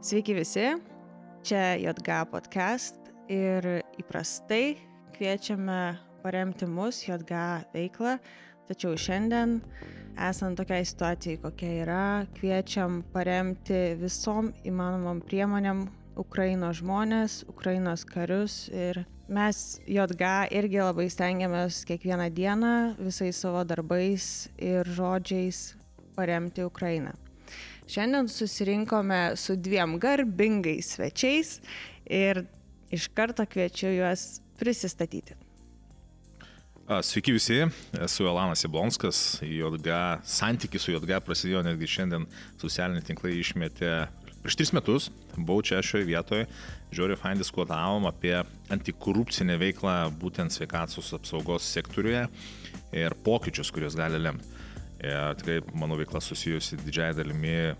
Sveiki visi, čia JG podcast ir įprastai kviečiame paremti mus JG veiklą, tačiau šiandien, esant tokiai situacijai, kokia yra, kviečiam paremti visom įmanomom priemonėm Ukrainos žmonės, Ukrainos karius. Ir mes JG irgi labai stengiamės kiekvieną dieną visais savo darbais ir žodžiais paremti Ukrainą. Šiandien susirinkome su dviem garbingais svečiais ir iš karto kviečiu juos prisistatyti. Sveiki visi, esu Elanas Jablonskas, JG, santykis su JG prasidėjo netgi šiandien socialiniai tinklai išmetė prieš tris metus, buvau čia šioje vietoje, žiūriu, fain diskutavom apie antikorupcinę veiklą būtent sveikatos apsaugos sektoriuje ir pokyčius, kuriuos gali lemti. Ir tikrai mano veikla susijusi didžiaja dalimi,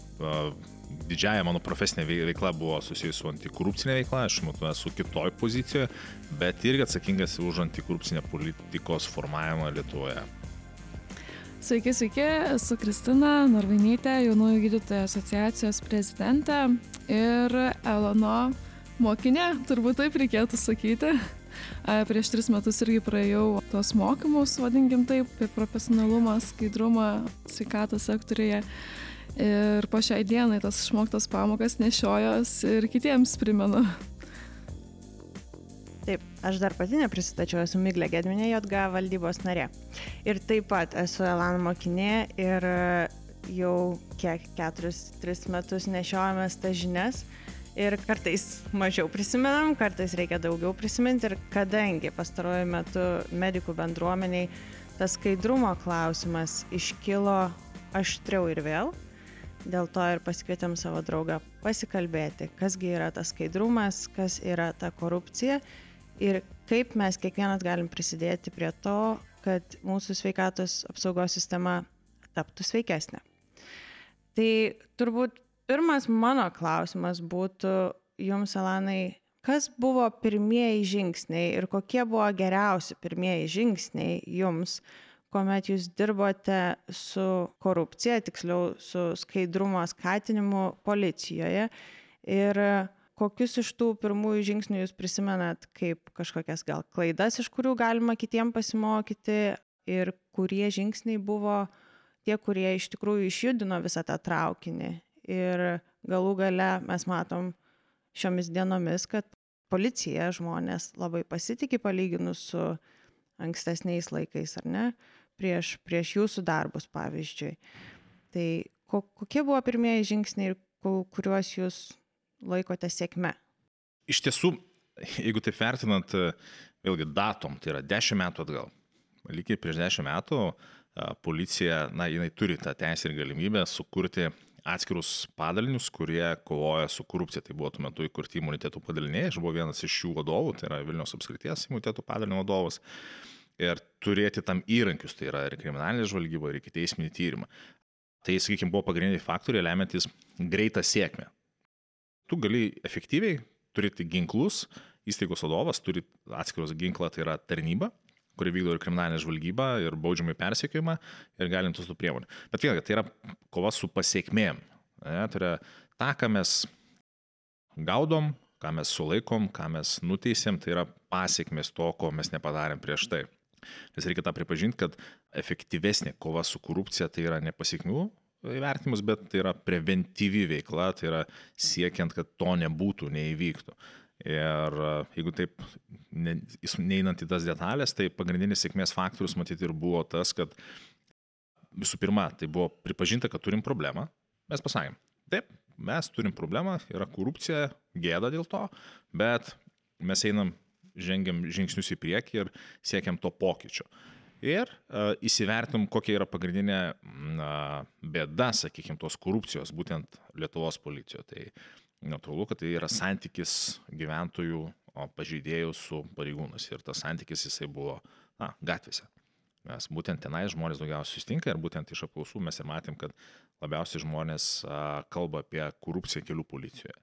didžiaja mano profesinė veikla buvo susijusi su antikorupcinė veikla, aš matau esu kitoj pozicijoje, bet irgi atsakingas už antikorupcinę politikos formavimą Lietuvoje. Sveiki, sveiki, esu Kristina Norvainytė, jaunųjų gydytojų asociacijos prezidentė ir Elono mokinė, turbūt taip reikėtų sakyti. Prieš tris metus irgi praėjau tos mokymus, vadinkim taip, apie profesionalumą, skaidrumą sveikatos sektorėje. Ir po šiai dienai tas išmoktas pamokas nešiojos ir kitiems primenu. Taip, aš dar pati neprisistačiau, esu Miglė Gedminė, JG valdybos narė. Ir taip pat esu Elan mokinė ir jau kiek, keturis, tris metus nešiojamės tas žinias ir kartais mažiau prisimenam, kartais reikia daugiau prisiminti ir kadangi pastaruoju metu medikų bendruomeniai tas skaidrumo klausimas iškilo aštriau ir vėl, dėl to ir pasikvietėm savo draugą pasikalbėti, kasgi yra tas skaidrumas, kas yra ta korupcija ir kaip mes kiekvienas galim prisidėti prie to, kad mūsų sveikatos apsaugos sistema taptų sveikesnė. Tai turbūt pirmas mano klausimas būtų jums, Elanai, kas buvo pirmieji žingsniai ir kokie buvo geriausi pirmieji žingsniai jums, kuomet jūs dirbote su korupcija, tiksliau su skaidrumo skatinimu policijoje? Ir kokius iš tų pirmųjų žingsnių jūs prisimenat kaip kažkokias gal klaidas, iš kurių galima kitiem pasimokyti? Ir kurie žingsniai buvo tie, kurie iš tikrųjų išjudino visą tą traukinį ir galų gale mes matom šiomis dienomis, kad policija žmonės labai pasitikė palyginus su ankstesniais laikais, ar ne, prieš, prieš jūsų darbus, pavyzdžiui. Tai ko, kokie buvo pirmieji žingsniai ir kuriuos jūs laikote sėkme? Iš tiesų, jeigu taip vertinant, vėlgi datom, tai yra 10 metų atgal. Lygiai prieš 10 metų policija, na, jinai turi tą teisę ir galimybę sukurti atskirus padalinius, kurie kovoja su korupcija. Tai buvo tuo metu įkurti imunitetų padaliniai, aš buvau vienas iš šių vadovų, tai yra Vilniaus apskrities imunitetų padalinio vadovas. Ir turėti tam įrankius, tai yra ir kriminalinė žvalgyba, ir iki teisminį tyrimą. Tai, sakykime, buvo pagrindiniai faktoriai lemiantis greitą sėkmę. Tu gali efektyviai turėti ginklus, įstaigos vadovas turi atskiros ginklą, tai yra tarnyba, kuri vykdo ir kriminalinę žvalgybą, ir baudžiamai persekiojimą, ir galintus tų priemonių. Bet vėlgi, tai yra kova su pasiekmėm. Ne, tai yra tą, ką mes gaudom, ką mes sulaikom, ką mes nuteisėm, tai yra pasiekmės to, ko mes nepadarėm prieš tai. Nes reikia tą pripažinti, kad efektyvesnė kova su korupcija tai yra ne pasiekmių įvertinimus, bet tai yra preventyvi veikla, tai yra siekiant, kad to nebūtų, neįvyktų. Ir e, jeigu taip ne, neinant į tas detalės, tai pagrindinis sėkmės faktorius matyti ir buvo tas, kad visų pirma, tai buvo pripažinta, kad turim problemą. Mes pasakėm, taip, mes turim problemą, yra korupcija, gėda dėl to, bet mes einam, žengiam žingsnius į priekį ir siekiam to pokyčio. Ir uh, įsivertim, kokia yra pagrindinė uh, bėda, sakykime, tos korupcijos, būtent Lietuvos policijoje. Tai natūralu, kad tai yra santykis gyventojų, pažeidėjų su pareigūnais. Ir tas santykis jisai buvo, na, gatvėse. Mes būtent tenai žmonės daugiausiai sustinka ir būtent iš apklausų mes ir matėm, kad labiausiai žmonės a, kalba apie korupciją kelių policijoje.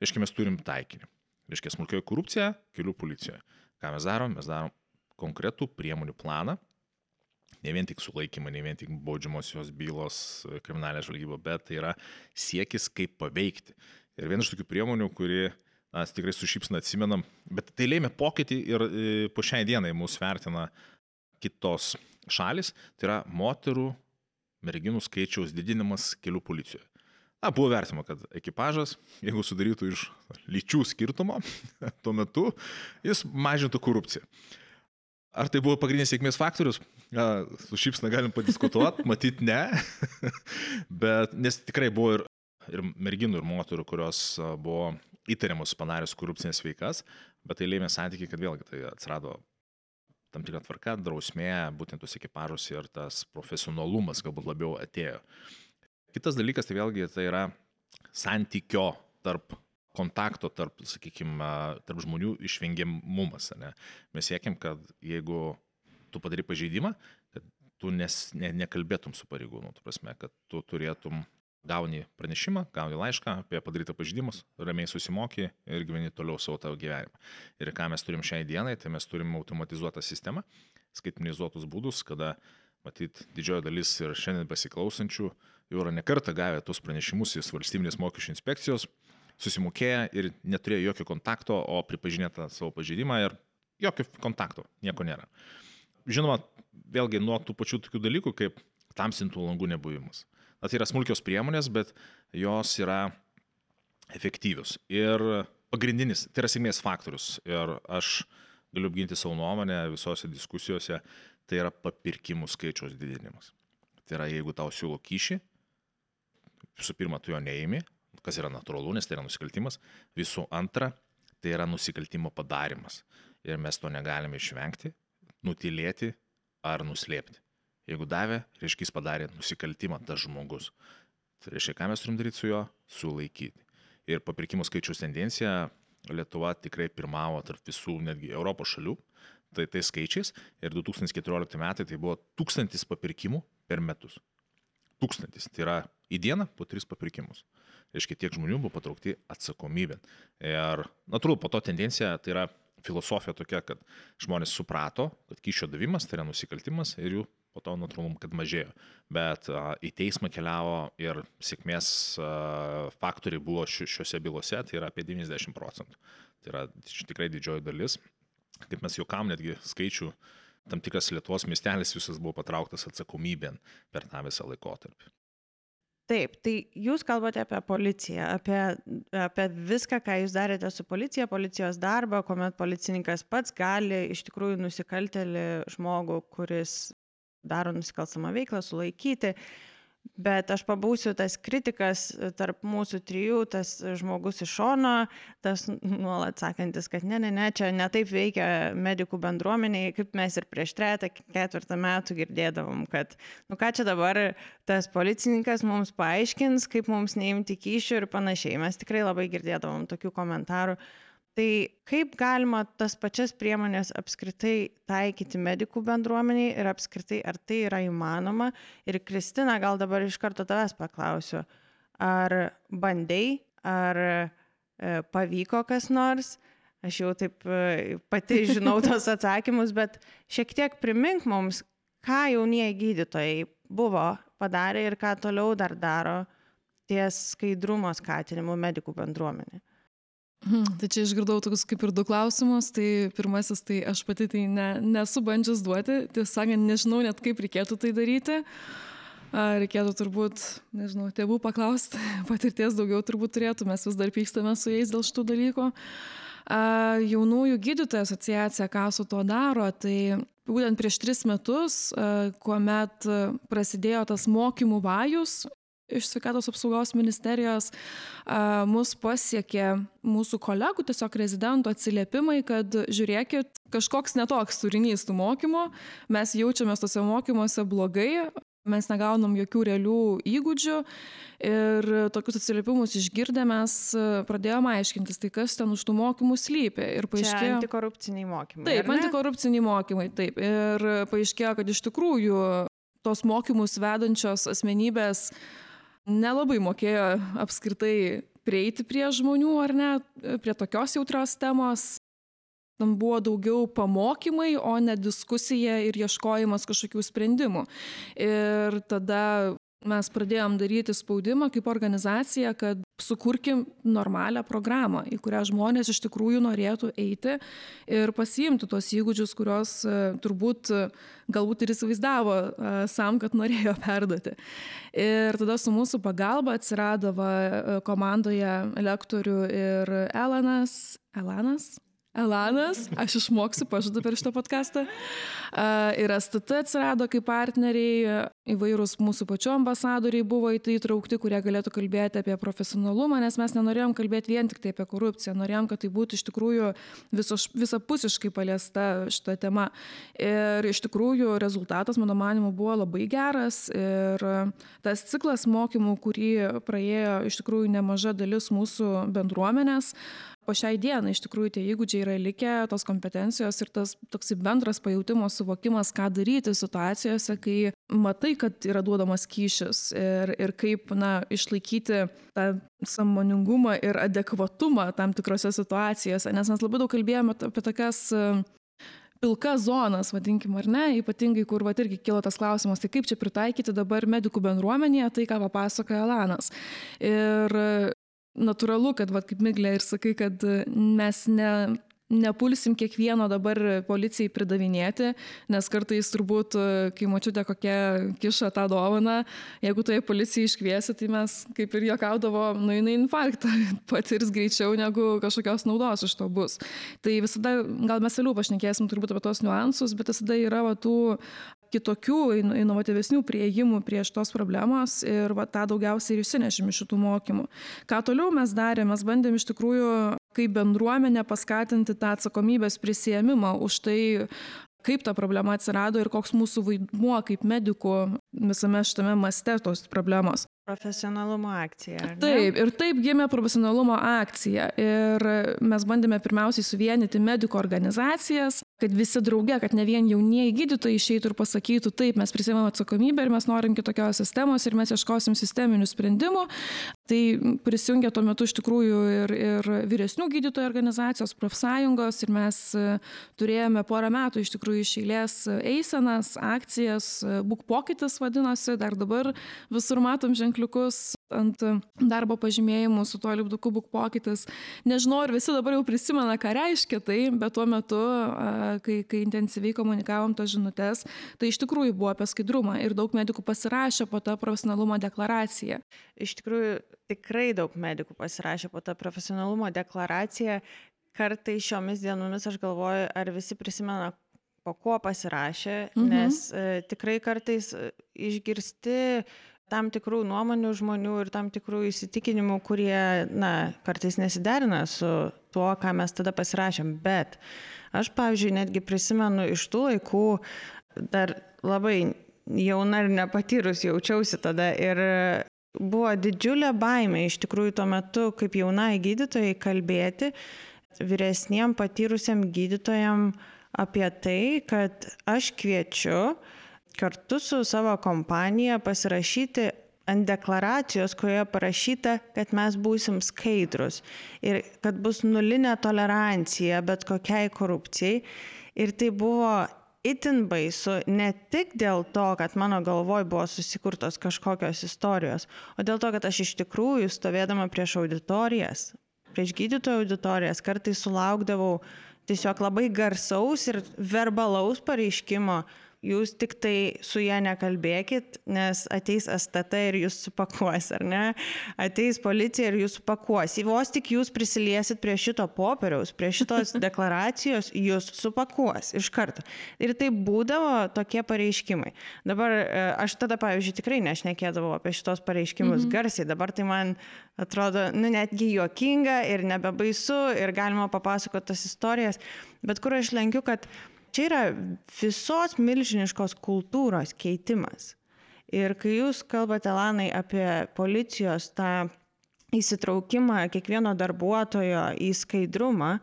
Reiškia, mes turim taikinį. Reiškia, smulkioji korupcija kelių policijoje. Ką mes darom? Mes darom konkretų priemonių planą, ne vien tik sulaikymą, ne vien tik baudžiamosios bylos kriminalinė žvalgyba, bet tai yra siekis, kaip paveikti. Ir viena iš tokių priemonių, kuri na, tikrai su šypsna atsimenam, bet tai lėmė pokytį ir e, po šiai dienai mūsų vertina kitos šalis, tai yra moterų merginų skaičiaus didinimas kelių policijoje. Na, buvo vertima, kad ekipažas, jeigu sudarytų iš lyčių skirtumo, tuo metu jis mažintų korupciją. Ar tai buvo pagrindinis sėkmės faktorius? Ja, su šypsna galim padiskutuoti, matyt ne, bet nes tikrai buvo ir, ir merginų, ir moterų, kurios buvo įtariamos padaręs korupcinės veikas, bet tai lėmė santykiai, kad vėlgi tai atsirado tam tikra tvarka, drausmė, būtent tos ekipažuose ir tas profesionalumas galbūt labiau atėjo. Kitas dalykas tai vėlgi tai yra santykio tarp kontakto tarp, sakykime, tarp žmonių išvengiamumas. Ne? Mes siekiam, kad jeigu tu padarai pažeidimą, kad tu nes, ne, nekalbėtum su pareigūnu, tu prasme, kad tu turėtum gauni pranešimą, gauni laišką apie padarytą pažeidimus, ramiai susimoki ir gyveni toliau savo tavo gyvenimą. Ir ką mes turim šiai dienai, tai mes turim automatizuotą sistemą, skaitmenizuotus būdus, kada, matyt, didžioji dalis ir šiandien pasiklausančių jau yra nekarta gavę tus pranešimus iš valstybinės mokesčių inspekcijos, susimokėję ir neturėjo jokio kontakto, o pripažinę tą savo pažeidimą ir jokio kontakto, nieko nėra. Žinoma, vėlgi nuo tų pačių tokių dalykų kaip tamsintų langų nebuvimas. Na, tai yra smulkios priemonės, bet jos yra efektyvios. Ir pagrindinis, tai yra sėkmės faktorius. Ir aš galiu apginti savo nuomonę visose diskusijose, tai yra papirkimų skaičiaus didinimas. Tai yra, jeigu tau siūlo kyšį, visų pirma, tu jo neimi, kas yra natūralu, nes tai yra nusikaltimas. Visų antra, tai yra nusikaltimo padarimas. Ir mes to negalime išvengti, nutilėti ar nuslėpti. Jeigu davė, reiškia jis padarė nusikaltimą tas žmogus. Tai reiškia, ką mes turim daryti su juo? Sulaikyti. Ir papirkimų skaičiaus tendencija Lietuva tikrai pirmavo tarp visų netgi Europos šalių. Tai tai skaičiais ir 2014 metai tai buvo tūkstantis papirkimų per metus. Tūkstantis. Tai yra į dieną po tris papirkimus reiškia, tiek žmonių buvo patraukti atsakomybė. Ir natūralu, po to tendencija tai yra filosofija tokia, kad žmonės suprato, kad kyšio davimas tai yra nusikaltimas ir jų po to natūralu, kad mažėjo. Bet a, į teismą keliavo ir sėkmės a, faktoriai buvo ši, šiuose bylose, tai yra apie 90 procentų. Tai yra tikrai didžioji dalis. Kaip mes juokam netgi skaičių, tam tikras Lietuvos miestelis visas buvo patrauktas atsakomybėn per tą visą laikotarpį. Taip, tai jūs kalbate apie policiją, apie, apie viską, ką jūs darėte su policija, policijos darbą, kuomet policininkas pats gali iš tikrųjų nusikaltelį žmogų, kuris daro nusikalstamą veiklą, sulaikyti. Bet aš pabūsiu tas kritikas tarp mūsų trijų, tas žmogus iš šono, tas nuolat sakantis, kad ne, ne, ne, čia netaip veikia medikų bendruomeniai, kaip mes ir prieš trejata, ketvirtą metų girdėdavom, kad, nu ką čia dabar tas policininkas mums paaiškins, kaip mums neimti kyšių ir panašiai. Mes tikrai labai girdėdavom tokių komentarų. Tai kaip galima tas pačias priemonės apskritai taikyti medikų bendruomeniai ir apskritai ar tai yra įmanoma? Ir Kristina, gal dabar iš karto tavęs paklausiu, ar bandai, ar e, pavyko kas nors? Aš jau taip e, pati žinau tos atsakymus, bet šiek tiek primink mums, ką jaunieji gydytojai buvo padarę ir ką toliau dar daro ties skaidrumo skatinimu medikų bendruomenė. Hmm, tai čia išgirdau tokius kaip ir du klausimus. Tai pirmasis, tai aš pati tai ne, nesu bandžius duoti, tiesą sakant, nežinau net kaip reikėtų tai daryti. Reikėtų turbūt, nežinau, tėvų paklausti, patirties daugiau turbūt turėtų, mes vis dar pykstame su jais dėl šitų dalykų. Jaunųjų gydytojų asociacija, ką su tuo daro, tai būtent prieš tris metus, kuomet prasidėjo tas mokymų vajus iš sveikatos apsaugos ministerijos a, mus pasiekė mūsų kolegų, tiesiog rezidentų atsiliepimai, kad žiūrėkit, kažkoks netoks turinys tų mokymų, mes jaučiamės tose mokymuose blogai, mes negaunam jokių realių įgūdžių ir tokius atsiliepimus išgirdę mes pradėjome aiškintis, tai kas ten už tų mokymų slypi. Ir paaiškėjo. Antikorupciniai mokymai. Taip, antikorupciniai mokymai, taip. Ir paaiškėjo, kad iš tikrųjų tos mokymus vedančios asmenybės nelabai mokėjo apskritai prieiti prie žmonių ar ne, prie tokios jautrios temos. Tam buvo daugiau pamokymai, o ne diskusija ir ieškojimas kažkokių sprendimų. Ir tada mes pradėjom daryti spaudimą kaip organizacija, kad sukurkim normalią programą, į kurią žmonės iš tikrųjų norėtų eiti ir pasiimti tuos įgūdžius, kuriuos e, turbūt e, galbūt ir įsivaizdavo e, sam, kad norėjo perduoti. Ir tada su mūsų pagalba atsirado komandoje lektorių ir Elanas, Elanas, Elanas, aš išmoksiu, pažadu per šitą podcastą. Ir STT atsirado kaip partneriai, įvairūs mūsų pačių ambasadoriai buvo į tai įtraukti, kurie galėtų kalbėti apie profesionalumą, nes mes nenorėjom kalbėti vien tik tai apie korupciją, norėjom, kad tai būtų iš tikrųjų viso, visapusiškai paliesta šita tema. Ir iš tikrųjų rezultatas, mano manimu, buvo labai geras ir tas ciklas mokymų, kurį praėjo iš tikrųjų nemaža dalis mūsų bendruomenės, po šiai dienai iš tikrųjų tie įgūdžiai yra likę, tos kompetencijos ir tas toksai bendras pajūtimo suvokimas, ką daryti situacijose, kai matai, kad yra duodamas kyšis ir, ir kaip na, išlaikyti tą samoningumą ir adekvatumą tam tikrose situacijose. Nes mes labai daug kalbėjome apie tokias pilkas zonas, vadinkim, ar ne, ypatingai, kur va irgi kilo tas klausimas, tai kaip čia pritaikyti dabar medikų bendruomenėje tai, ką papasakoja Lanas. Ir natūralu, kad, va, kaip Miglė ir sakai, kad mes ne, nepulsim kiekvieno dabar policijai pridavinėti, nes kartais turbūt, kai mačiute kokią kišą tą dovaną, jeigu toje policijai iškviesi, tai mes kaip ir jokaudavo, nu jinai infarktą patirs greičiau negu kažkokios naudos iš to bus. Tai visada, gal mes vėliau pašnekėsim turbūt apie tos niuansus, bet visada yra va, tų kitokių, inovatyvesnių prieimų prie šitos problemos ir va, tą daugiausiai ir išsinešim iš šitų mokymų. Ką toliau mes darėme, mes bandėm iš tikrųjų kaip bendruomenė paskatinti tą atsakomybės prisėmimą už tai, kaip ta problema atsirado ir koks mūsų vaidmuo kaip medikų visame šitame maste tos problemos. Profesionalumo akcija. Taip, ir taip gimė profesionalumo akcija. Ir mes bandėme pirmiausiai suvienyti medikų organizacijas, kad visi drauge, kad ne vien jaunieji gydytojai išeitų ir pasakytų, taip, mes prisimame atsakomybę ir mes norim kitokios sistemos ir mes ieškosim sisteminių sprendimų. Tai prisijungė tuo metu iš tikrųjų ir, ir vyresnių gydytojų organizacijos, profsąjungos ir mes turėjome porą metų iš tikrųjų išėlės eisenas, akcijas, būk pokytis vadinosi, dar dabar visur matom ženkliukus ant darbo pažymėjimų su tuo lipduku būk pokytis. Nežinau, ar visi dabar jau prisimena, ką reiškia tai, bet tuo metu kai, kai intensyviai komunikavom tos žinutės, tai iš tikrųjų buvo apie skaidrumą ir daug medikų pasirašė po tą profesionalumo deklaraciją. Iš tikrųjų, tikrai daug medikų pasirašė po tą profesionalumo deklaraciją. Kartai šiomis dienomis aš galvoju, ar visi prisimena, po ko pasirašė, mhm. nes e, tikrai kartais e, išgirsti tam tikrų nuomonių žmonių ir tam tikrų įsitikinimų, kurie, na, kartais nesiderina su tuo, ką mes tada pasirašėm. Bet Aš, pavyzdžiui, netgi prisimenu iš tų laikų, dar labai jauna ir nepatyrus jaučiausi tada ir buvo didžiulė baimė iš tikrųjų tuo metu, kaip jaunai gydytojai, kalbėti vyresniem patyrusiam gydytojam apie tai, kad aš kviečiu kartu su savo kompanija pasirašyti ant deklaracijos, kurioje parašyta, kad mes būsim skaidrus ir kad bus nulinė tolerancija bet kokiai korupcijai. Ir tai buvo itin baisu ne tik dėl to, kad mano galvoj buvo susikurtos kažkokios istorijos, o dėl to, kad aš iš tikrųjų stovėdama prieš auditorijas, prieš gydytojų auditorijas, kartais sulaukdavau tiesiog labai garsaus ir verbalaus pareiškimo jūs tik tai su ja nekalbėkit, nes ateis STT ir jūs supakuos, ar ne? Ateis policija ir jūs supakuos. Vos tik jūs prisiliesit prie šito popieriaus, prie šitos deklaracijos, jūs supakuos iš karto. Ir tai būdavo tokie pareiškimai. Dabar e, aš tada, pavyzdžiui, tikrai nešnekėdavau apie šitos pareiškimus mhm. garsiai, dabar tai man atrodo, nu, netgi juokinga ir nebebaisu ir galima papasakoti tas istorijas, bet kur aš lenkiu, kad čia yra visos milžiniškos kultūros keitimas. Ir kai jūs kalbate, Lanai, apie policijos tą įsitraukimą kiekvieno darbuotojo į skaidrumą,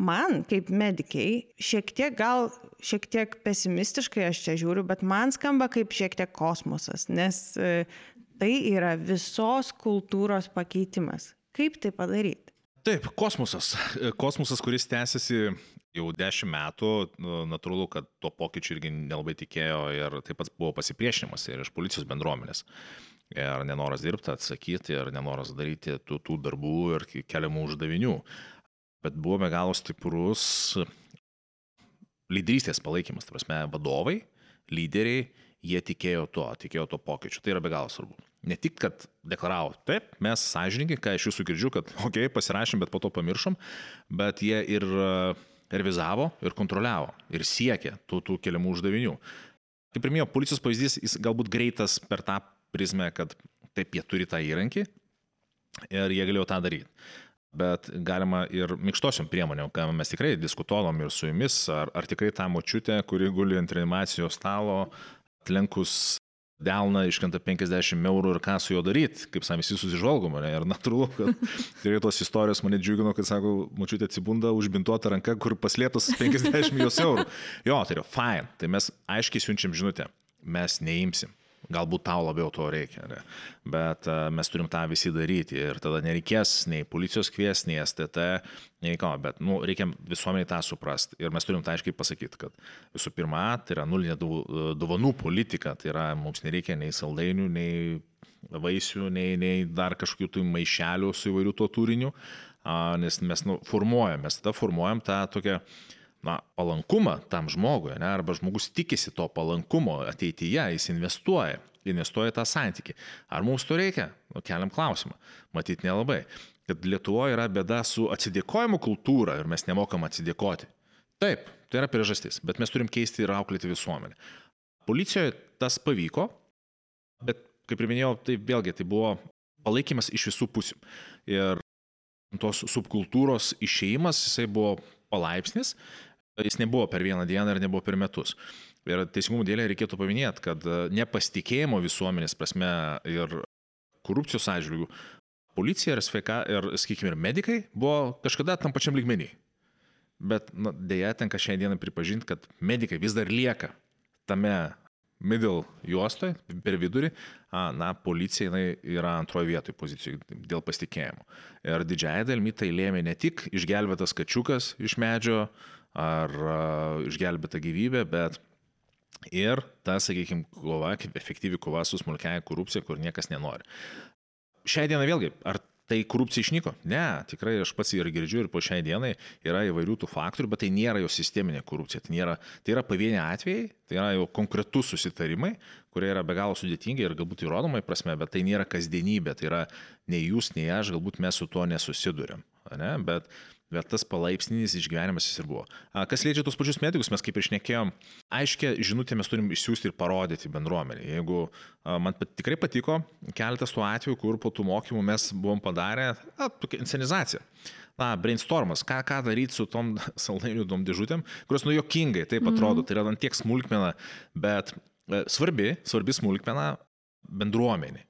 man kaip medikiai šiek tiek gal šiek tiek pesimistiškai aš čia žiūriu, bet man skamba kaip šiek tiek kosmosas, nes e, tai yra visos kultūros pakeitimas. Kaip tai padaryti? Taip, kosmosas. Kosmosas, kuris tęsiasi jau dešimt metų, nu, natūralu, kad tuo pokyčiu irgi nelabai tikėjo ir taip pat buvo pasipriešinimas ir iš policijos bendruomenės. Ir nenoras dirbti, atsakyti, ir nenoras daryti tų, tų darbų ir keliamų uždavinių. Bet buvo be galo stiprus lyderystės palaikymas, tai prasme, vadovai, lyderiai, jie tikėjo to, tikėjo to pokyčiu. Tai yra be galo svarbu. Ne tik, kad deklaravo, taip, mes sąžininkai, ką iš jūsų girdžiu, kad, okei, okay, pasirašėm, bet po to pamiršom, bet jie ir revizavo, ir kontroliavo, ir siekė tų, tų keliamų uždavinių. Kaip ir minėjau, policijos pavyzdys, jis galbūt greitas per tą prizmę, kad taip jie turi tą įrankį ir jie galėjo tą daryti bet galima ir minkštosiom priemonėm, ką mes tikrai diskutuovom ir su jumis, ar, ar tikrai tą močiutę, kuri guli ant reanimacijos stalo, atlenkus delną iškenta 50 eurų ir ką su juo daryti, kaip sam visi susižvalgom, ne? Ir natūralu, kad tikrai tos istorijos mane džiugino, kad sako, mačiutė atsibunda užbintuota ranka, kur paslėptas 50 jos eurų. Jo, tai yra fine, tai mes aiškiai siunčiam žinutę, mes neimsim. Galbūt tau labiau to reikia, ne? bet uh, mes turim tą visi daryti ir tada nereikės nei policijos kvies, nei STT, nei ką, bet nu, reikia visuomeniai tą suprasti ir mes turim tą aiškiai pasakyti, kad visų pirma, tai yra nulinė dovanų politika, tai yra mums nereikia nei saldainių, nei vaisių, nei, nei dar kažkokių tų maišelių su įvairiu tuo turiniu, nes mes nu, formuojam, mes tada formuojam tą tokią na, palankumą tam žmogui, ne, arba žmogus tikisi to palankumo ateityje, jis investuoja, investuoja tą santyki. Ar mums to reikia? Nu, keliam klausimą. Matyt, nelabai. Kad Lietuvoje yra bėda su atsidėkojimo kultūra ir mes nemokam atsidėkoti. Taip, tai yra priežastis, bet mes turim keisti ir auklėti visuomenę. Policijoje tas pavyko, bet kaip ir minėjau, tai vėlgi tai buvo palaikymas iš visų pusių. Ir tos subkultūros išėjimas, jisai buvo palaipsnis, Jis nebuvo per vieną dieną ir nebuvo per metus. Ir teisingumo dėlė reikėtų paminėti, kad e, nepasitikėjimo visuomenės prasme ir korupcijos atžvilgių policija ir sveika ir, sakykime, ir medikai buvo kažkada tam pačiam lygmenį. Bet na, dėja tenka šią dieną pripažinti, kad medikai vis dar lieka tame middle juostoje, per vidurį, na, policija yra antroje vietoje pozicijoje dėl pasitikėjimo. Ir didžiai dalimi tai lėmė ne tik išgelbėtas kačiukas iš medžio, ar išgelbėta gyvybė, bet ir ta, sakykime, kova, kaip efektyvi kova su smulkiaja korupcija, kur niekas nenori. Šią dieną vėlgi, ar tai korupcija išnyko? Ne, tikrai aš pats ir girdžiu ir po šiai dienai yra įvairių tų faktorių, bet tai nėra jau sisteminė korupcija, tai, nėra, tai yra pavieniai atvejai, tai yra jau konkretus susitarimai, kurie yra be galo sudėtingi ir galbūt įrodomai prasme, bet tai nėra kasdienybė, tai yra nei jūs, nei aš, galbūt mes su tuo nesusidurėm. Ne? Bet bet tas palaipsninis išgyvenimas jis ir buvo. Kas liečia tos pačius medikus, mes kaip ir šnekėjom, aiškia žinutė mes turim išsiųsti ir parodyti bendruomenį. Jeigu man tikrai patiko keletas tų atvejų, kur po tų mokymų mes buvom padarę a, tokią inscenizaciją. Na, brainstormas, ką, ką daryti su tom saldainių tom dėžutėm, kurios nu jokingai taip atrodo, mm. tai yra ant tiek smulkmena, bet e, svarbi, svarbi smulkmena bendruomenė.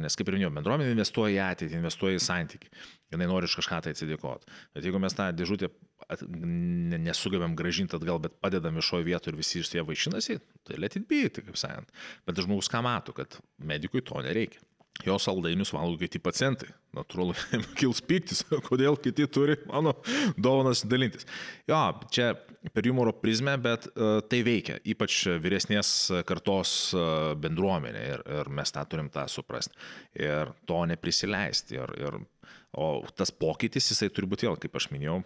Nes kaip ir minėjau, bendruomenė investuoja į ateitį, investuoja į santyki. Jinai nori iš kažką tai atsidėkoti. Bet jeigu mes tą dėžutę nesugebėm gražinti atgal, bet padedam viešoje vietoje ir visi iš jie vaišinasi, tai let it be, tai kaip sakant. Bet žmogus ką mato, kad medikui to nereikia. Jo saldainius valgo kiti pacientai. Natūralu, kils piktis, kodėl kiti turi mano dovanas dalintis. Jo, čia per humoro prizmę, bet uh, tai veikia, ypač vyresnės kartos uh, bendruomenė ir, ir mes tą turim tą suprasti. Ir to neprisileisti. Ir, ir, o tas pokytis, jisai turi būti vėl, kaip aš minėjau,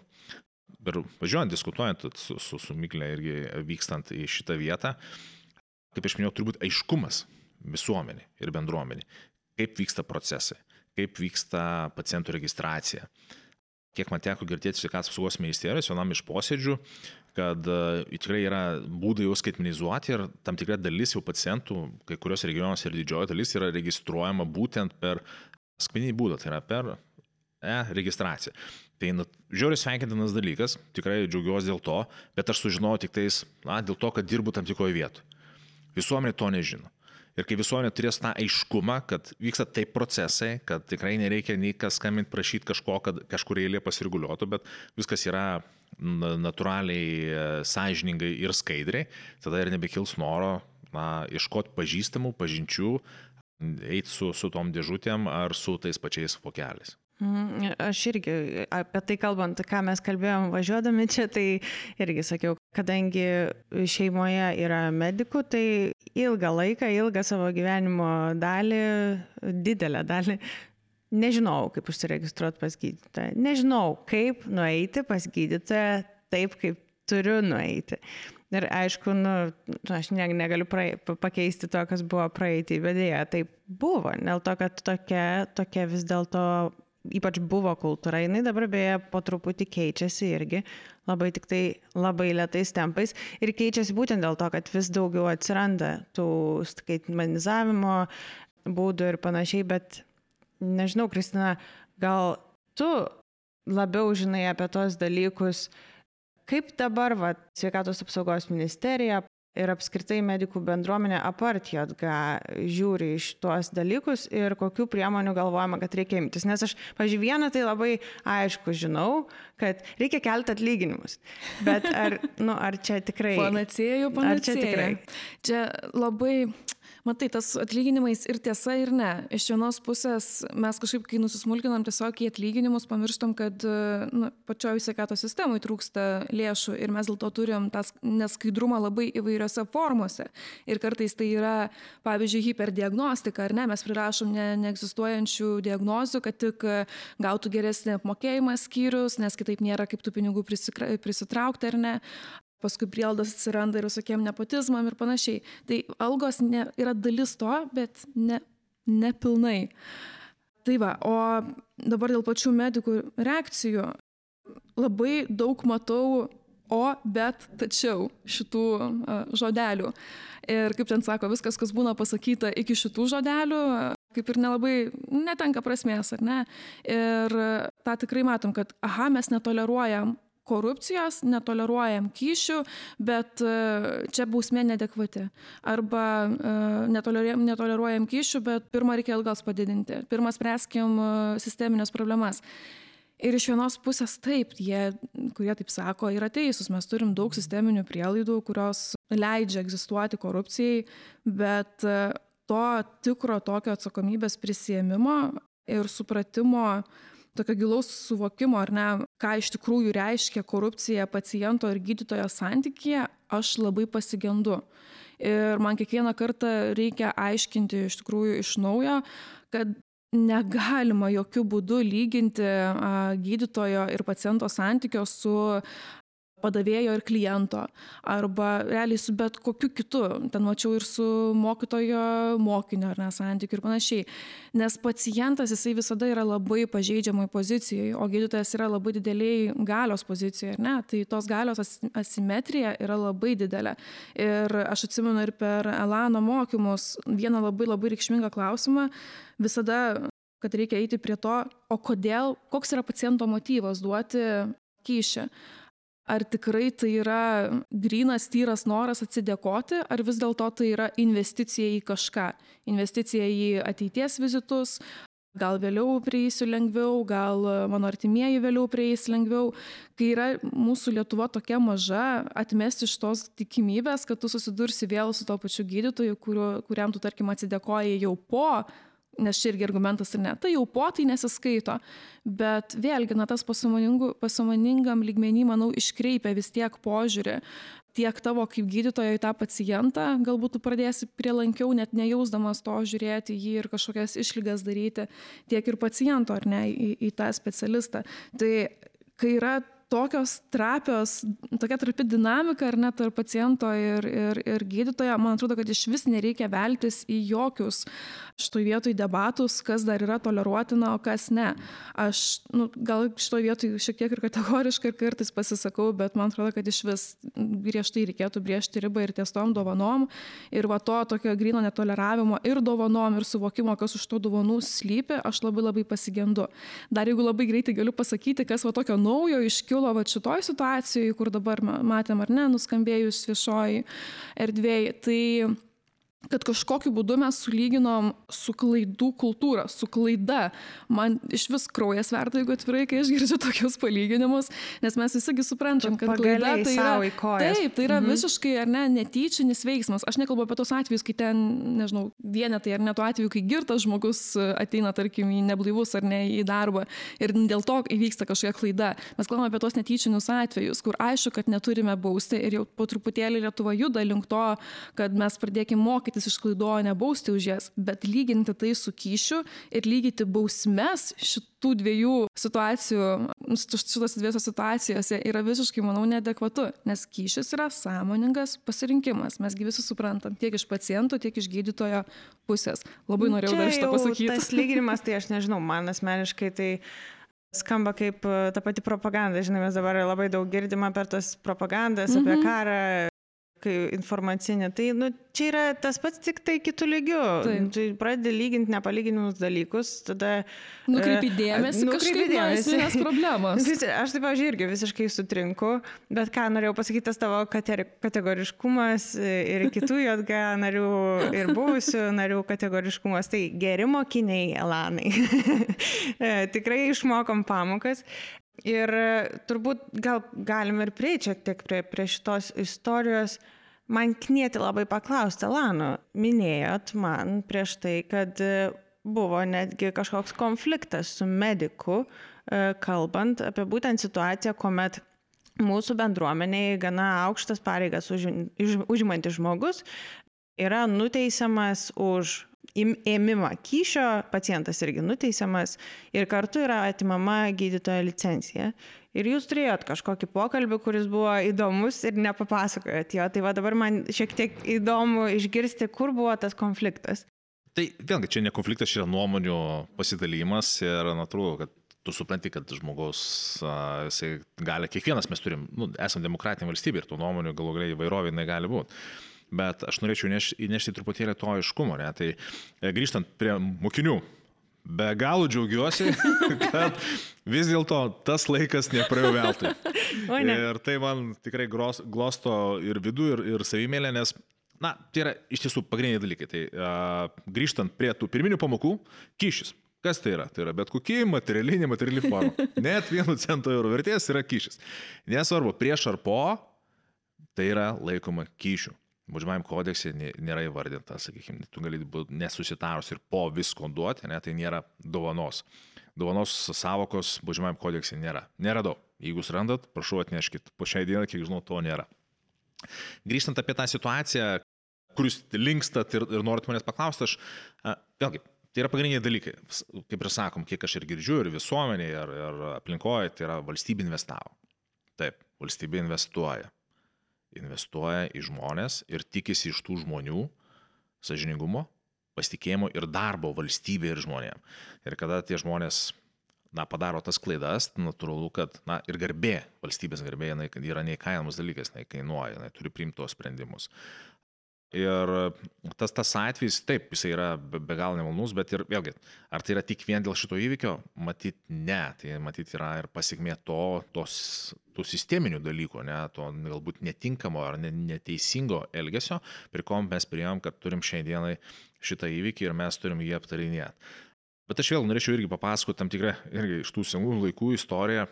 ir važiuojant, diskutuojant su, su, su Miklė irgi vykstant į šitą vietą, kaip aš minėjau, turi būti aiškumas visuomenė ir bendruomenė kaip vyksta procesai, kaip vyksta pacientų registracija. Kiek man teko girdėti sveikatos apsaugos ministerijos vienam iš posėdžių, kad uh, tikrai yra būdai jau skaitmenizuoti ir tam tikra dalis jau pacientų, kai kurios regionuose ir didžioji dalis yra registruojama būtent per skaitmeninį būdą, tai yra per e-registraciją. Tai nu, žiūri sveikintinas dalykas, tikrai džiaugiuosi dėl to, bet aš sužinojau tik tais, na, dėl to, kad dirbu tam tikroje vietoje. Visuomenė to nežino. Ir kai visuomenė turės tą aiškumą, kad vyksta taip procesai, kad tikrai nereikia nei kas skambinti prašyti kažko, kad kažkur eilė pasirguliuotų, bet viskas yra natūraliai, e, sąžiningai ir skaidriai, tada ir nebekils noro na, iškoti pažįstamų, pažinčių, eiti su, su tom dėžutėm ar su tais pačiais vokeliais. Mhm, aš irgi apie tai kalbant, ką mes kalbėjom važiuodami čia, tai irgi sakiau, kadangi šeimoje yra medikų, tai ilgą laiką, ilgą savo gyvenimo dalį, didelę dalį, nežinau, kaip užsiregistruoti pas gydytoją. Nežinau, kaip nueiti pas gydytoją taip, kaip turiu nueiti. Ir aišku, nu, aš ne, negaliu prae, pakeisti to, kas buvo praeitį, bet dėja, taip buvo. Dėl to, kad tokia, tokia vis dėlto ypač buvo kultūra, jinai dabar beje po truputį keičiasi irgi, labai tik tai labai lietais tempais. Ir keičiasi būtent dėl to, kad vis daugiau atsiranda tų skaitmenizavimo būdų ir panašiai, bet nežinau, Kristina, gal tu labiau žinai apie tos dalykus, Kaip dabar va, sveikatos apsaugos ministerija ir apskritai medikų bendruomenė apart JG žiūri iš tuos dalykus ir kokių priemonių galvojama, kad reikia imtis. Nes aš, pažiūrėjau, vieną tai labai aišku žinau, kad reikia kelti atlyginimus. Bet ar, nu, ar čia tikrai... Panacėjų, panacėjų. Ar čia tikrai? Čia labai Matai, tas atlyginimais ir tiesa, ir ne. Iš vienos pusės mes kažkaip, kai nusismulkinam tiesiog į atlyginimus, pamirštam, kad nu, pačioje sveikatos sistemoje trūksta lėšų ir mes dėl to turim tą neskaidrumą labai įvairiose formose. Ir kartais tai yra, pavyzdžiui, hiperdiagnostika, ar ne, mes prirašom ne, neegzistuojančių diagnozių, kad tik gautų geresnį apmokėjimą skyrius, nes kitaip nėra kaip tų pinigų prisitraukti ar ne paskui prieldos atsiranda ir visokiem nepotizmam ir panašiai. Tai algos ne, yra dalis to, bet ne, ne pilnai. Tai va, o dabar dėl pačių medikų reakcijų labai daug matau o, bet, tačiau šitų žodelių. Ir kaip ten sako, viskas, kas būna pasakyta iki šitų žodelių, kaip ir nelabai netenka prasmės, ar ne? Ir tą tikrai matom, kad, aha, mes netoleruojam korupcijos, netoleruojam kyšių, bet e, čia bausmė nedekvati. Arba e, netoleruojam, netoleruojam kyšių, bet pirmą reikia algas padidinti. Pirmą spręskim e, sisteminės problemas. Ir iš vienos pusės taip, jie, kurie taip sako, yra teisūs. Mes turim daug sisteminių prielaidų, kurios leidžia egzistuoti korupcijai, bet to tikro tokio atsakomybės prisėmimo ir supratimo uh, tokio gilaus suvokimo, ar ne, ką iš tikrųjų reiškia korupcija paciento ir gydytojo santykėje, aš labai pasigendu. Ir man kiekvieną kartą reikia aiškinti iš tikrųjų iš naujo, kad negalima jokių būdų lyginti gydytojo ir paciento santykio su padavėjo ir kliento, arba realiai su bet kokiu kitu, ten mačiau ir su mokytojo mokinio ar nesantykiu ir panašiai. Nes pacientas jisai visada yra labai pažeidžiamai pozicijoje, o gydytojas yra labai dideliai galios pozicijoje, ne? Tai tos galios asimetrija yra labai didelė. Ir aš atsimenu ir per Elano mokymus vieną labai labai reikšmingą klausimą visada kad reikia eiti prie to, o kodėl, koks yra paciento motyvas duoti kyšį ar tikrai tai yra grynas, tyras noras atsidėkoti, ar vis dėlto tai yra investicija į kažką, investicija į ateities vizitus, gal vėliau prieisiu lengviau, gal mano artimieji vėliau prieis lengviau. Kai yra mūsų Lietuva tokia maža, atmesti iš tos tikimybės, kad tu susidursi vėl su to pačiu gydytoju, kuriu, kuriam tu, tarkim, atsidėkoji jau po nes čia irgi argumentas ar ne, tai jau po tai nesiskaito, bet vėlgi, na, tas pasamoningam lygmenį, manau, iškreipia vis tiek požiūrį tiek tavo kaip gydytojo į tą pacientą, galbūt tu pradėsi prielankiau, net nejausdamas to žiūrėti jį ir kažkokias išlygas daryti, tiek ir paciento, ar ne, į, į tą specialistą. Tai kai yra tokios trapios, tokia trapi dinamika ar net tarp paciento ir, ir, ir gydytojo, man atrodo, kad iš vis nereikia veltis į jokius šitoj vietoj debatus, kas dar yra toleruotina, o kas ne. Aš nu, gal šitoj vietoj šiek tiek ir kategoriškai ir kartais pasisakau, bet man atrodo, kad iš vis griežtai reikėtų briežti ribą ir ties tom dovanom. Ir va to tokio grino netoleravimo ir dovanom ir suvokimo, kas už to dovanų slypi, aš labai labai pasigendu. Dar jeigu labai greitai galiu pasakyti, kas va tokio naujo iškilo kilo va šitoj situacijai, kur dabar matėm ar ne, nuskambėjus viešoji erdvėjai. Tai kad kažkokiu būdu mes sulyginom su klaidų kultūra, su klaida. Man iš vis kraujas verda, jeigu atvirai, kai aš girdžiu tokius palyginimus, nes mes visigi suprantam, kad klaida tai yra, taip, tai yra mhm. visiškai ar ne netyčinis veiksmas. Aš nekalbu apie tos atvejus, kai ten, nežinau, vienetai ar ne tuo atveju, kai girtas žmogus ateina, tarkim, į neblaivus ar ne į darbą ir dėl to įvyksta kažkokia klaida. Mes kalbame apie tos netyčinius atvejus, kur aišku, kad neturime bausti ir jau po truputėlį Lietuva juda link to, kad mes pradėkime mokyti mokytis iš klaidų, o ne bausti už jas, bet lyginti tai su kyšiu ir lygyti bausmes šitų dviejų situacijų, šitos dviejose situacijose yra visiškai, manau, neadekvatu, nes kyšis yra sąmoningas pasirinkimas. Mesgi visi suprantam, tiek iš pacientų, tiek iš gydytojo pusės. Labai norėjau Čia dar šitą pasakyti. Tas lyginimas, tai aš nežinau, man asmeniškai tai skamba kaip e, ta pati propaganda. Žinai, mes dabar labai daug girdime per tas propagandas mm -hmm. apie mhm. karą, kai informacinė, tai nu, čia yra tas pats tik tai kitų lygių. Tai pradedi lyginti nepalyginimus dalykus, tada... Nukreipi dėmesį, nukreipi dėmesį. Nes problemos. Aš taip, pavyzdžiui, irgi visiškai sutrinku, bet ką norėjau pasakyti, tas tavo kategoriškumas ir kitų JG narių ir buvusių narių kategoriškumas, tai geri mokiniai, Elanai. Tikrai išmokom pamokas. Ir e, turbūt gal galim ir prieiti šiek tiek prie, prie šitos istorijos. Man knieti labai paklausti, Lano, minėjot man prieš tai, kad e, buvo netgi kažkoks konfliktas su mediku, e, kalbant apie būtent situaciją, kuomet mūsų bendruomeniai gana aukštas pareigas užimantis žmogus yra nuteisiamas už ėmimą kyšio, pacientas irgi nuteisiamas ir kartu yra atimama gydytojo licencija. Ir jūs turėjot kažkokį pokalbį, kuris buvo įdomus ir nepapasakojot jo. Tai va dabar man šiek tiek įdomu išgirsti, kur buvo tas konfliktas. Tai vėlgi, čia ne konfliktas, čia yra nuomonių pasidalymas ir natūralu, kad tu supranti, kad žmogaus, jisai gali, kiekvienas mes turim, nu, esame demokratinė valstybė ir tų nuomonių galų galiai įvairovė negali būti bet aš norėčiau neš, įnešti truputėlį to aiškumo. Ne? Tai e, grįžtant prie mokinių, be galo džiaugiuosi, kad vis dėlto tas laikas nepraėjo veltui. Ne. Ir tai man tikrai gros, glosto ir vidų, ir, ir savimėlė, nes, na, tai yra iš tiesų pagrindiniai dalykai. Tai uh, grįžtant prie tų pirminių pamokų, kyšis. Kas tai yra? Tai yra bet kokia materiali, nemateriali forma. Net vieno cento euro vertės yra kyšis. Nesvarbu, prieš ar po, tai yra laikoma kyšiu. Baudžiamajam kodekse nėra įvardinta, sakykime, tu gali būti nesusitarus ir po visko duoti, ne, tai nėra dovanos. Dovanos savokos baudžiamajam kodekse nėra. Neradau. Jeigu jūs randat, prašau atneškit. Po šiai dienai, kiek žinau, to nėra. Grįžtant apie tą situaciją, kur jūs linkstat ir, ir norit manęs paklausti, aš a, vėlgi, tai yra pagrindiniai dalykai. Kaip ir sakom, kiek aš ir girdžiu, ir visuomenėje, ir, ir aplinkoje, tai yra valstybė investavo. Taip, valstybė investuoja investuoja į žmonės ir tikisi iš tų žmonių sažiningumo, pasitikėjimo ir darbo valstybė ir žmonėm. Ir kada tie žmonės na, padaro tas klaidas, natūralu, kad na, ir garbė, valstybės garbė, jinai yra neįkainamas dalykas, jinai kainuoja, jinai turi priimti tos sprendimus. Ir tas, tas atvejis, taip, jisai yra be, be galo nemalnus, bet ir vėlgi, ar tai yra tik vien dėl šito įvykio? Matyt, ne. Tai matyt yra ir pasiekmė to, tos, tų sisteminių dalykų, ne, to galbūt netinkamo ar neteisingo elgesio, prie ko mes priejom, kad turim šiandienai šitą įvykį ir mes turim jį aptarinėti. Bet aš vėl norėčiau irgi papasakoti tam tikrą, irgi iš tų senų laikų istoriją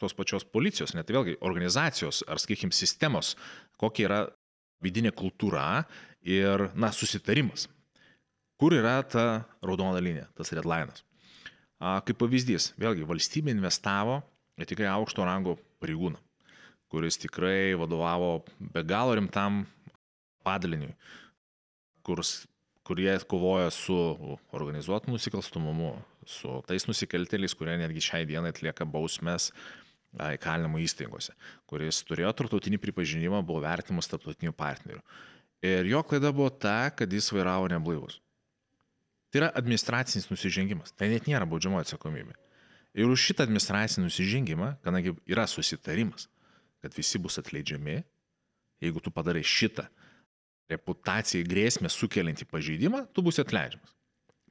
tos pačios policijos, net vėlgi organizacijos ar, sakykime, sistemos, kokia yra vidinė kultūra ir, na, susitarimas. Kur yra ta raudona linija, tas redlinas? Kaip pavyzdys, vėlgi valstybė investavo į tikrai aukšto rango pareigūną, kuris tikrai vadovavo be galo rimtam padaliniui, kurs, kurie kovoja su organizuotu nusikalstamumu, su tais nusikaltėliais, kurie netgi šiai dienai atlieka bausmes įkalinimo įstaigose, kuris turėjo tarptautinį pripažinimą, buvo vertimas tarptautinių partnerių. Ir jo klaida buvo ta, kad jis vairavo neblaivus. Tai yra administracinis nusižengimas, tai net nėra baudžiamo atsakomybė. Ir už šitą administracinį nusižengimą, kadangi yra susitarimas, kad visi bus atleidžiami, jeigu tu padarai šitą reputacijai grėsmę sukeliantį pažeidimą, tu bus atleidžiamas.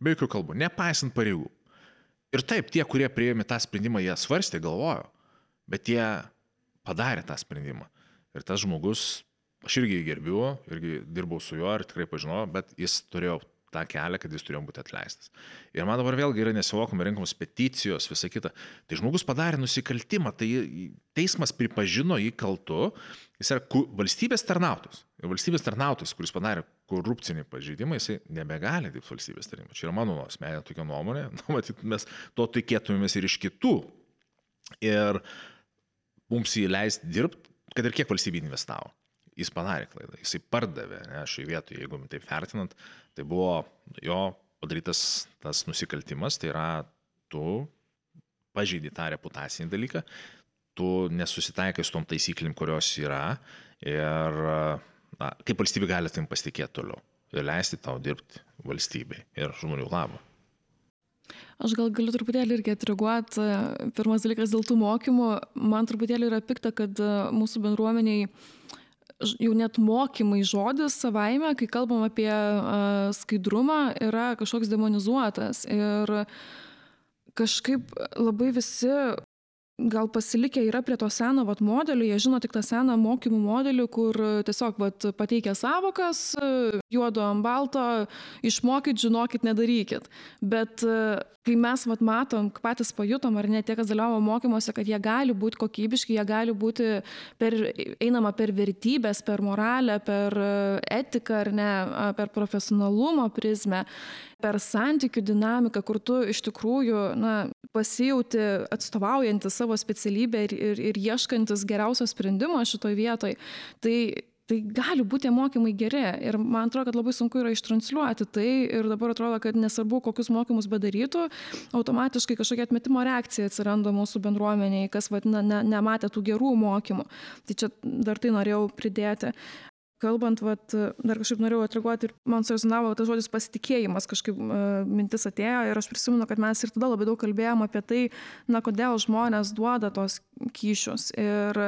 Be jokių kalbų, nepaisant pareigų. Ir taip, tie, kurie prieėmė tą sprendimą, jie svarstė, galvojo, bet jie padarė tą sprendimą. Ir tas žmogus aš irgi jį gerbiu, irgi dirbau su juo ir tikrai pažinojau, bet jis turėjo tą kelią, kad jis turėjo būti atleistas. Ir man dabar vėlgi yra nesivokama rinkamos peticijos, visa kita. Tai žmogus padarė nusikaltimą, tai teismas pripažino jį kaltu, jis yra valstybės tarnautojas. Ir valstybės tarnautojas, kuris padarė korupcinį pažeidimą, jisai nebegali dirbti valstybės tarnybą. Čia yra mano asmeninė tokia nuomonė, nu, matyt, mes to tikėtumėmės ir iš kitų. Ir mums jį leisti dirbti, kad ir kiek valstybė investavo jis padarė klaidą, jisai pardavė, ne, šioje vietoje, jeigu taip vertinant, tai buvo jo padarytas tas nusikaltimas, tai yra tu pažeidži tą reputacinį dalyką, tu nesusitaikai su tom taisyklėm, kurios yra ir na, kaip valstybė gali tam pasitikėti toliau ir leisti tau dirbti valstybei ir žmonių labą. Aš gal galiu truputėlį irgi atreaguoti. Pirmas dalykas dėl tų mokymų. Man truputėlį yra pikta, kad mūsų bendruomeniai jau net mokymai žodis savaime, kai kalbam apie uh, skaidrumą, yra kažkoks demonizuotas. Ir kažkaip labai visi gal pasilikę yra prie to seno vat, modelio, jie žino tik tą seną mokymų modelį, kur tiesiog vat, pateikia savokas, juodo ant balto, išmokit, žinokit, nedarykit. Bet kai mes vat, matom, patys pajutom, ar ne tie, kas dalyvavo mokymuose, kad jie gali būti kokybiški, jie gali būti per, einama per vertybės, per moralę, per etiką, ar ne, per profesionalumo prizmę per santykių dinamiką, kur tu iš tikrųjų na, pasijauti atstovaujantis savo specialybę ir, ir, ir ieškantis geriausio sprendimo šitoje vietoje, tai tai gali būti tie mokymai geri. Ir man atrodo, kad labai sunku yra ištransliuoti tai ir dabar atrodo, kad nesvarbu, kokius mokymus bedarytų, automatiškai kažkokia atmetimo reakcija atsiranda mūsų bendruomeniai, kas vadina, ne, nematė tų gerų mokymų. Tai čia dar tai norėjau pridėti kalbant, vat, dar kažkaip norėjau atreaguoti ir man surezonavo tas žodis pasitikėjimas, kažkaip uh, mintis atėjo ir aš prisimenu, kad mes ir tada labai daug kalbėjom apie tai, na, kodėl žmonės duoda tos kyšius. Ir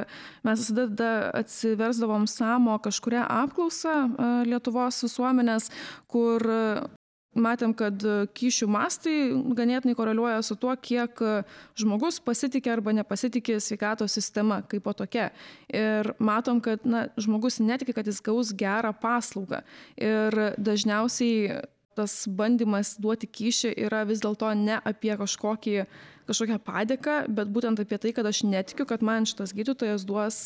mes visada atsiversdavom samo kažkuria apklausą uh, Lietuvos visuomenės, kur matėm, kad kyšių mastai ganėtinai koreliuoja su tuo, kiek žmogus pasitikė arba nepasitikė sveikatos sistema kaip po tokia. Ir matom, kad na, žmogus netiki, kad jis gaus gerą paslaugą. Ir dažniausiai tas bandymas duoti kyšį yra vis dėlto ne apie kažkokį, kažkokią padėką, bet būtent apie tai, kad aš netikiu, kad man šitas gydytojas duos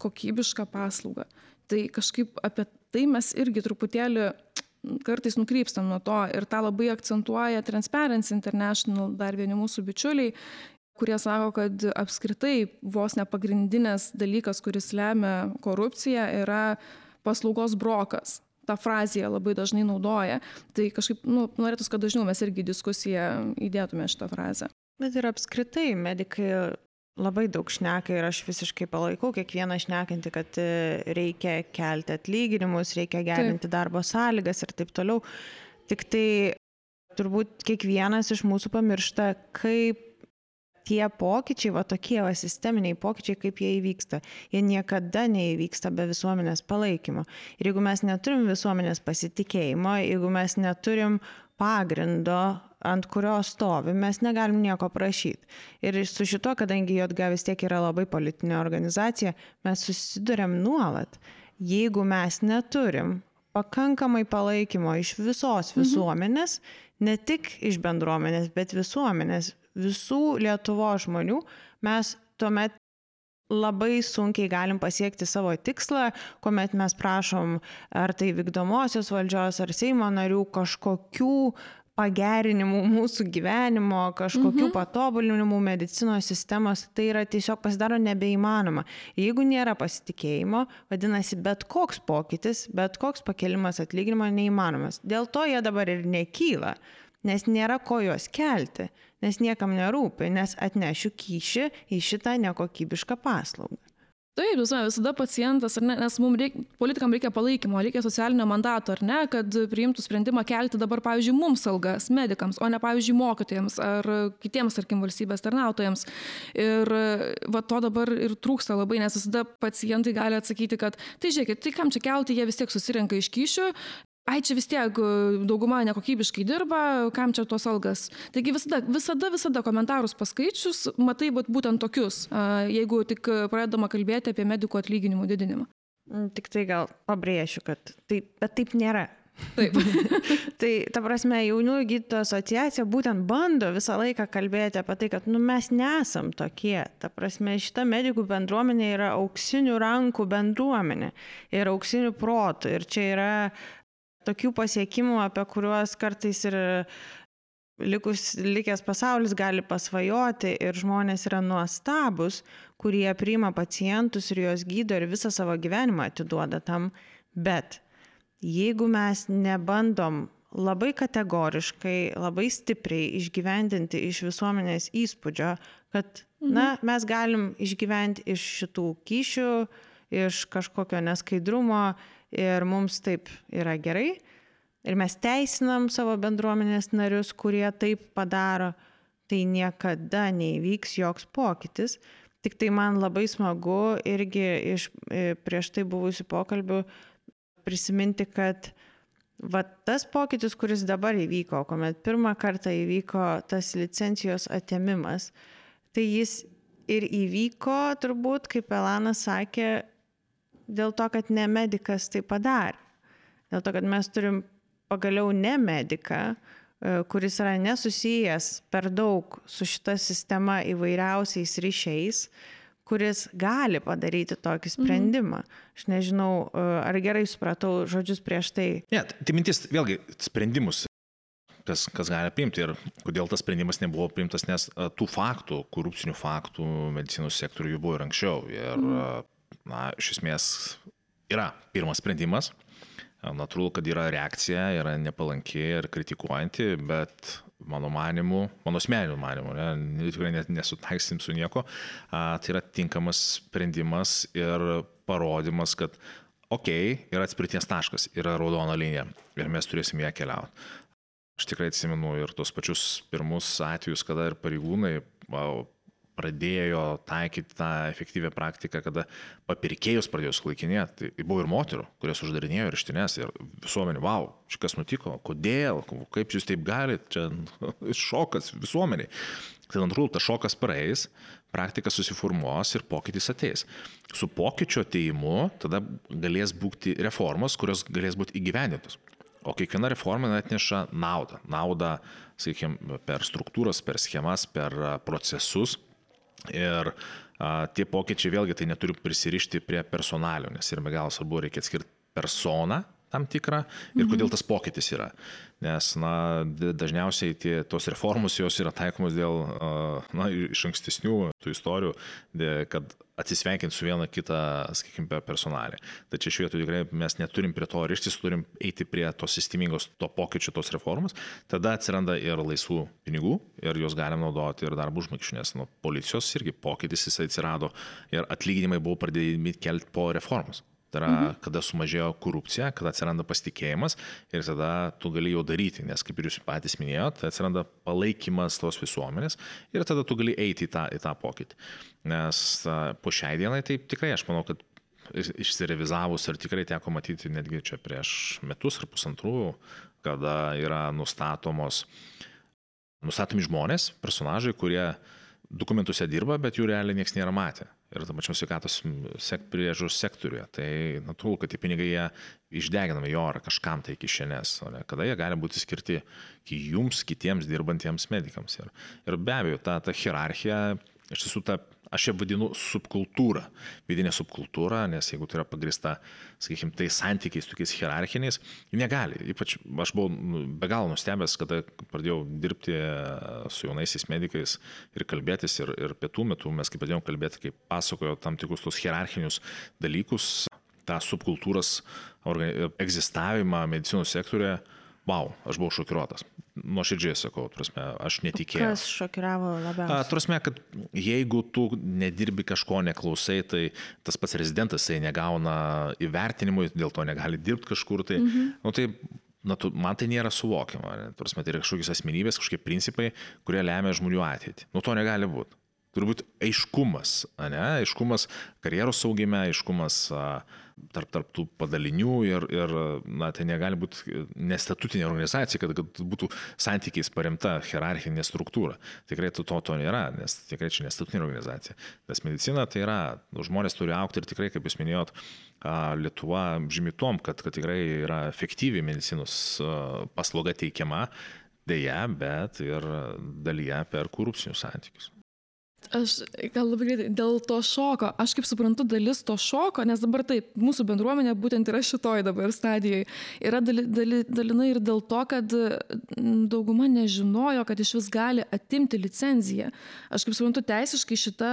kokybišką paslaugą. Tai kažkaip apie tai mes irgi truputėlį kartais nukrypstam nuo to ir tą labai akcentuoja Transparency International, dar vieni mūsų bičiuliai, kurie sako, kad apskritai vos ne pagrindinės dalykas, kuris lemia korupciją, yra paslaugos brokas. Ta frazė labai dažnai naudoja. Tai kažkaip, nu, norėtųsi, kad dažniau mes irgi diskusiją įdėtume šitą frazę. Bet ir apskritai medikai labai daug šneka ir aš visiškai palaikau kiekvieną šnekantį, kad e, reikia kelti atlyginimus, reikia gerinti darbo sąlygas ir taip toliau. Tik tai turbūt kiekvienas iš mūsų pamiršta, kaip tie pokyčiai, va tokie va sisteminiai pokyčiai, kaip jie įvyksta. Jie niekada neįvyksta be visuomenės palaikymo. Ir jeigu mes neturim visuomenės pasitikėjimo, jeigu mes neturim pagrindo ant kurio stovim, mes negalim nieko prašyti. Ir su šito, kadangi JG vis tiek yra labai politinė organizacija, mes susidurėm nuolat. Jeigu mes neturim pakankamai palaikymo iš visos mhm. visuomenės, mhm. ne tik iš bendruomenės, bet visuomenės, visų Lietuvo žmonių, mes tuomet labai sunkiai galim pasiekti savo tikslą, kuomet mes prašom ar tai vykdomosios valdžios, ar Seimo narių kažkokių pagerinimų mūsų gyvenimo, kažkokių mhm. patobulinimų medicinos sistemos, tai yra tiesiog pasidaro nebeįmanoma. Jeigu nėra pasitikėjimo, vadinasi, bet koks pokytis, bet koks pakelimas atlyginimo neįmanomas. Dėl to jie dabar ir nekyla, nes nėra ko juos kelti, nes niekam nerūpi, nes atnešiu kyšį į šitą nekokybišką paslaugą. Taip, visada, visada pacientas, ne, nes mums reikia, politikam reikia palaikymo, reikia socialinio mandato, ar ne, kad priimtų sprendimą kelti dabar, pavyzdžiui, mums algas, medikams, o ne, pavyzdžiui, mokytojams ar kitiems, tarkim, valstybės tarnautojams. Ir va to dabar ir trūksta labai, nes visada pacientai gali atsakyti, kad tai žiūrėkit, tai kam čia kelti, jie vis tiek susirenka iš kyšių, ai čia vis tiek dauguma nekokybiškai dirba, kam čia tos algas. Taigi visada, visada, visada komentarus paskaičius, matai būt būtent tokius, jeigu tik pradedama kalbėti apie medikų atlyginimų didinimą. Mm, tik tai gal pabrėšiu, kad taip, bet taip nėra. Taip. tai, ta prasme, jaunųjų gydytojų asociacija būtent bando visą laiką kalbėti apie tai, kad nu, mes nesam tokie. Ta prasme, šita medikų bendruomenė yra auksinių rankų bendruomenė ir auksinių protų. Ir čia yra tokių pasiekimų, apie kuriuos kartais ir likus, likęs pasaulis gali pasvajoti ir žmonės yra nuostabus, kurie priima pacientus ir juos gydo ir visą savo gyvenimą atiduoda tam. Bet jeigu mes nebandom labai kategoriškai, labai stipriai išgyvendinti iš visuomenės įspūdžio, kad, na, mhm. mes galim išgyventi iš šitų kyšių, iš kažkokio neskaidrumo ir mums taip yra gerai, ir mes teisinam savo bendruomenės narius, kurie taip padaro, tai niekada neįvyks joks pokytis. Tik tai man labai smagu irgi iš e, prieš tai buvusių pokalbių prisiminti, kad va tas pokytis, kuris dabar įvyko, kuomet pirmą kartą įvyko tas licencijos atėmimas, tai jis ir įvyko turbūt, kaip Elanas sakė, dėl to, kad ne medikas tai padarė. Dėl to, kad mes turim pagaliau ne mediką, e, kuris yra nesusijęs per daug su šita sistema įvairiausiais ryšiais, kuris gali padaryti tokį mhm. sprendimą. Mhm. Aš nežinau, e, ar gerai supratau žodžius prieš tai. Ne, tai mintis, vėlgi, sprendimus, kas, kas gali priimti ir kodėl tas sprendimas nebuvo priimtas, nes e, tų faktų, korupcinių faktų medicinos sektoriuje buvo ir anksčiau. Ir, mhm. Na, iš esmės, yra pirmas sprendimas, Natūralu, kad yra reakcija, yra nepalanki ir kritikuojanti, bet mano manimu, mano asmeniniu manimu, ne, tikrai nesutaiksim su nieko, a, tai yra tinkamas sprendimas ir parodimas, kad okei, okay, yra atspirties taškas, yra raudona linija ir mes turėsim ją keliauti. Aš tikrai atsimenu ir tos pačius pirmus atvejus, kada ir pareigūnai pradėjo taikyti tą efektyvę praktiką, kada papirkėjus pradėjo sulaikinėti. Tai buvo ir moterų, kurios uždarinėjo irštinės ir visuomenė, wow, čia kas nutiko, kodėl, kaip jūs taip galite, čia šokas visuomeniai. Tai natūralu, tas šokas praeis, praktika susiformuos ir pokytis ateis. Su pokyčio ateimu tada galės būti reformos, kurios galės būti įgyvendintos. O kiekviena reforma atneša naudą. Naudą, sakykime, per struktūras, per schemas, per procesus Ir a, tie pokyčiai vėlgi tai neturi prisirišti prie personalio, nes ir be galo svarbu reikia atskirti personą tam tikrą ir mhm. kodėl tas pokytis yra. Nes na, dažniausiai tie, tos reformos jos yra taikomos dėl na, iš ankstesnių tų istorijų, kad atsisveikinti su viena kita, sakykime, personalė. Tačiau šioje atveju tikrai mes neturim prie to ryštis, turim eiti prie tos sistemingos, to pokyčio, tos reformos. Tada atsiranda ir laisvų pinigų ir juos galim naudoti ir darbo užmokesčių, nes nu, policijos irgi pokytis jisai atsirado ir atlyginimai buvo pradėti kelti po reformos. Tai yra, mhm. kada sumažėjo korupcija, kada atsiranda pasitikėjimas ir tada tu gali jau daryti, nes kaip ir jūs patys minėjote, atsiranda palaikymas tos visuomenės ir tada tu gali eiti į tą, į tą pokytį. Nes po šiai dienai tai tikrai aš manau, kad išsirevizavus ir tikrai teko matyti netgi čia prieš metus ar pusantrų, kada yra nustatomos, nustatomi žmonės, personažai, kurie dokumentuose dirba, bet jų realiai niekas nėra matę ir tam pačiam sveikatos sek, priežos sektoriuje. Tai natūralu, kad tie pinigai jie išdeginami į orą kažkam tai kišenės, o ne kada jie gali būti skirti jums, kitiems dirbantiems medikams. Ir, ir be abejo, ta, ta hierarchija, iš tiesų ta Aš ją vadinu subkultūra, vidinė subkultūra, nes jeigu tai yra pagrista, sakykime, tai santykiais tokiais hierarchiniais, negali. Ypač aš buvau nu, be galo nustebęs, kada pradėjau dirbti e, su jaunaisiais medikais ir kalbėtis ir, ir pietų metu mes kaip pradėjome kalbėti, kaip pasakojo tam tikrus tos hierarchinius dalykus, tą subkultūros egzistavimą medicinos sektorėje wow, aš buvau šokiruotas. Nuoširdžiai sakau, prasme, aš netikėjau. Kas šokiravo labiausiai? Prasme, kad jeigu tu nedirbi kažko, neklausai, tai tas pats rezidentas, tai negauna įvertinimų, dėl to negali dirbti kažkur, tai, mhm. nu, tai na, tu, man tai nėra suvokiama. Prasme, tai yra kažkokios asmenybės, kažkokie principai, kurie lemia žmonių ateitį. Nu, to negali būti. turbūt aiškumas, ne, aiškumas karjeros saugime, aiškumas tarp, tarp tų padalinių ir, ir na, tai negali būti nestatutinė organizacija, kad, kad būtų santykiais paremta hierarchinė struktūra. Tikrai to, to nėra, nes tikrai čia nestatutinė organizacija. Nes medicina tai yra, nu, žmonės turi aukti ir tikrai, kaip jūs minėjot, Lietuva žymi tom, kad, kad tikrai yra efektyvi medicinos paslauga teikiama, dėja, bet ir dalyje per korupcinius santykius. Aš gal labai greitai, dėl to šoko, aš kaip suprantu, dalis to šoko, nes dabar taip, mūsų bendruomenė būtent yra šitoj dabar stadijoje, yra dali, dali, dalinai ir dėl to, kad dauguma nežinojo, kad iš vis gali atimti licenciją. Aš kaip suprantu, teisiškai šita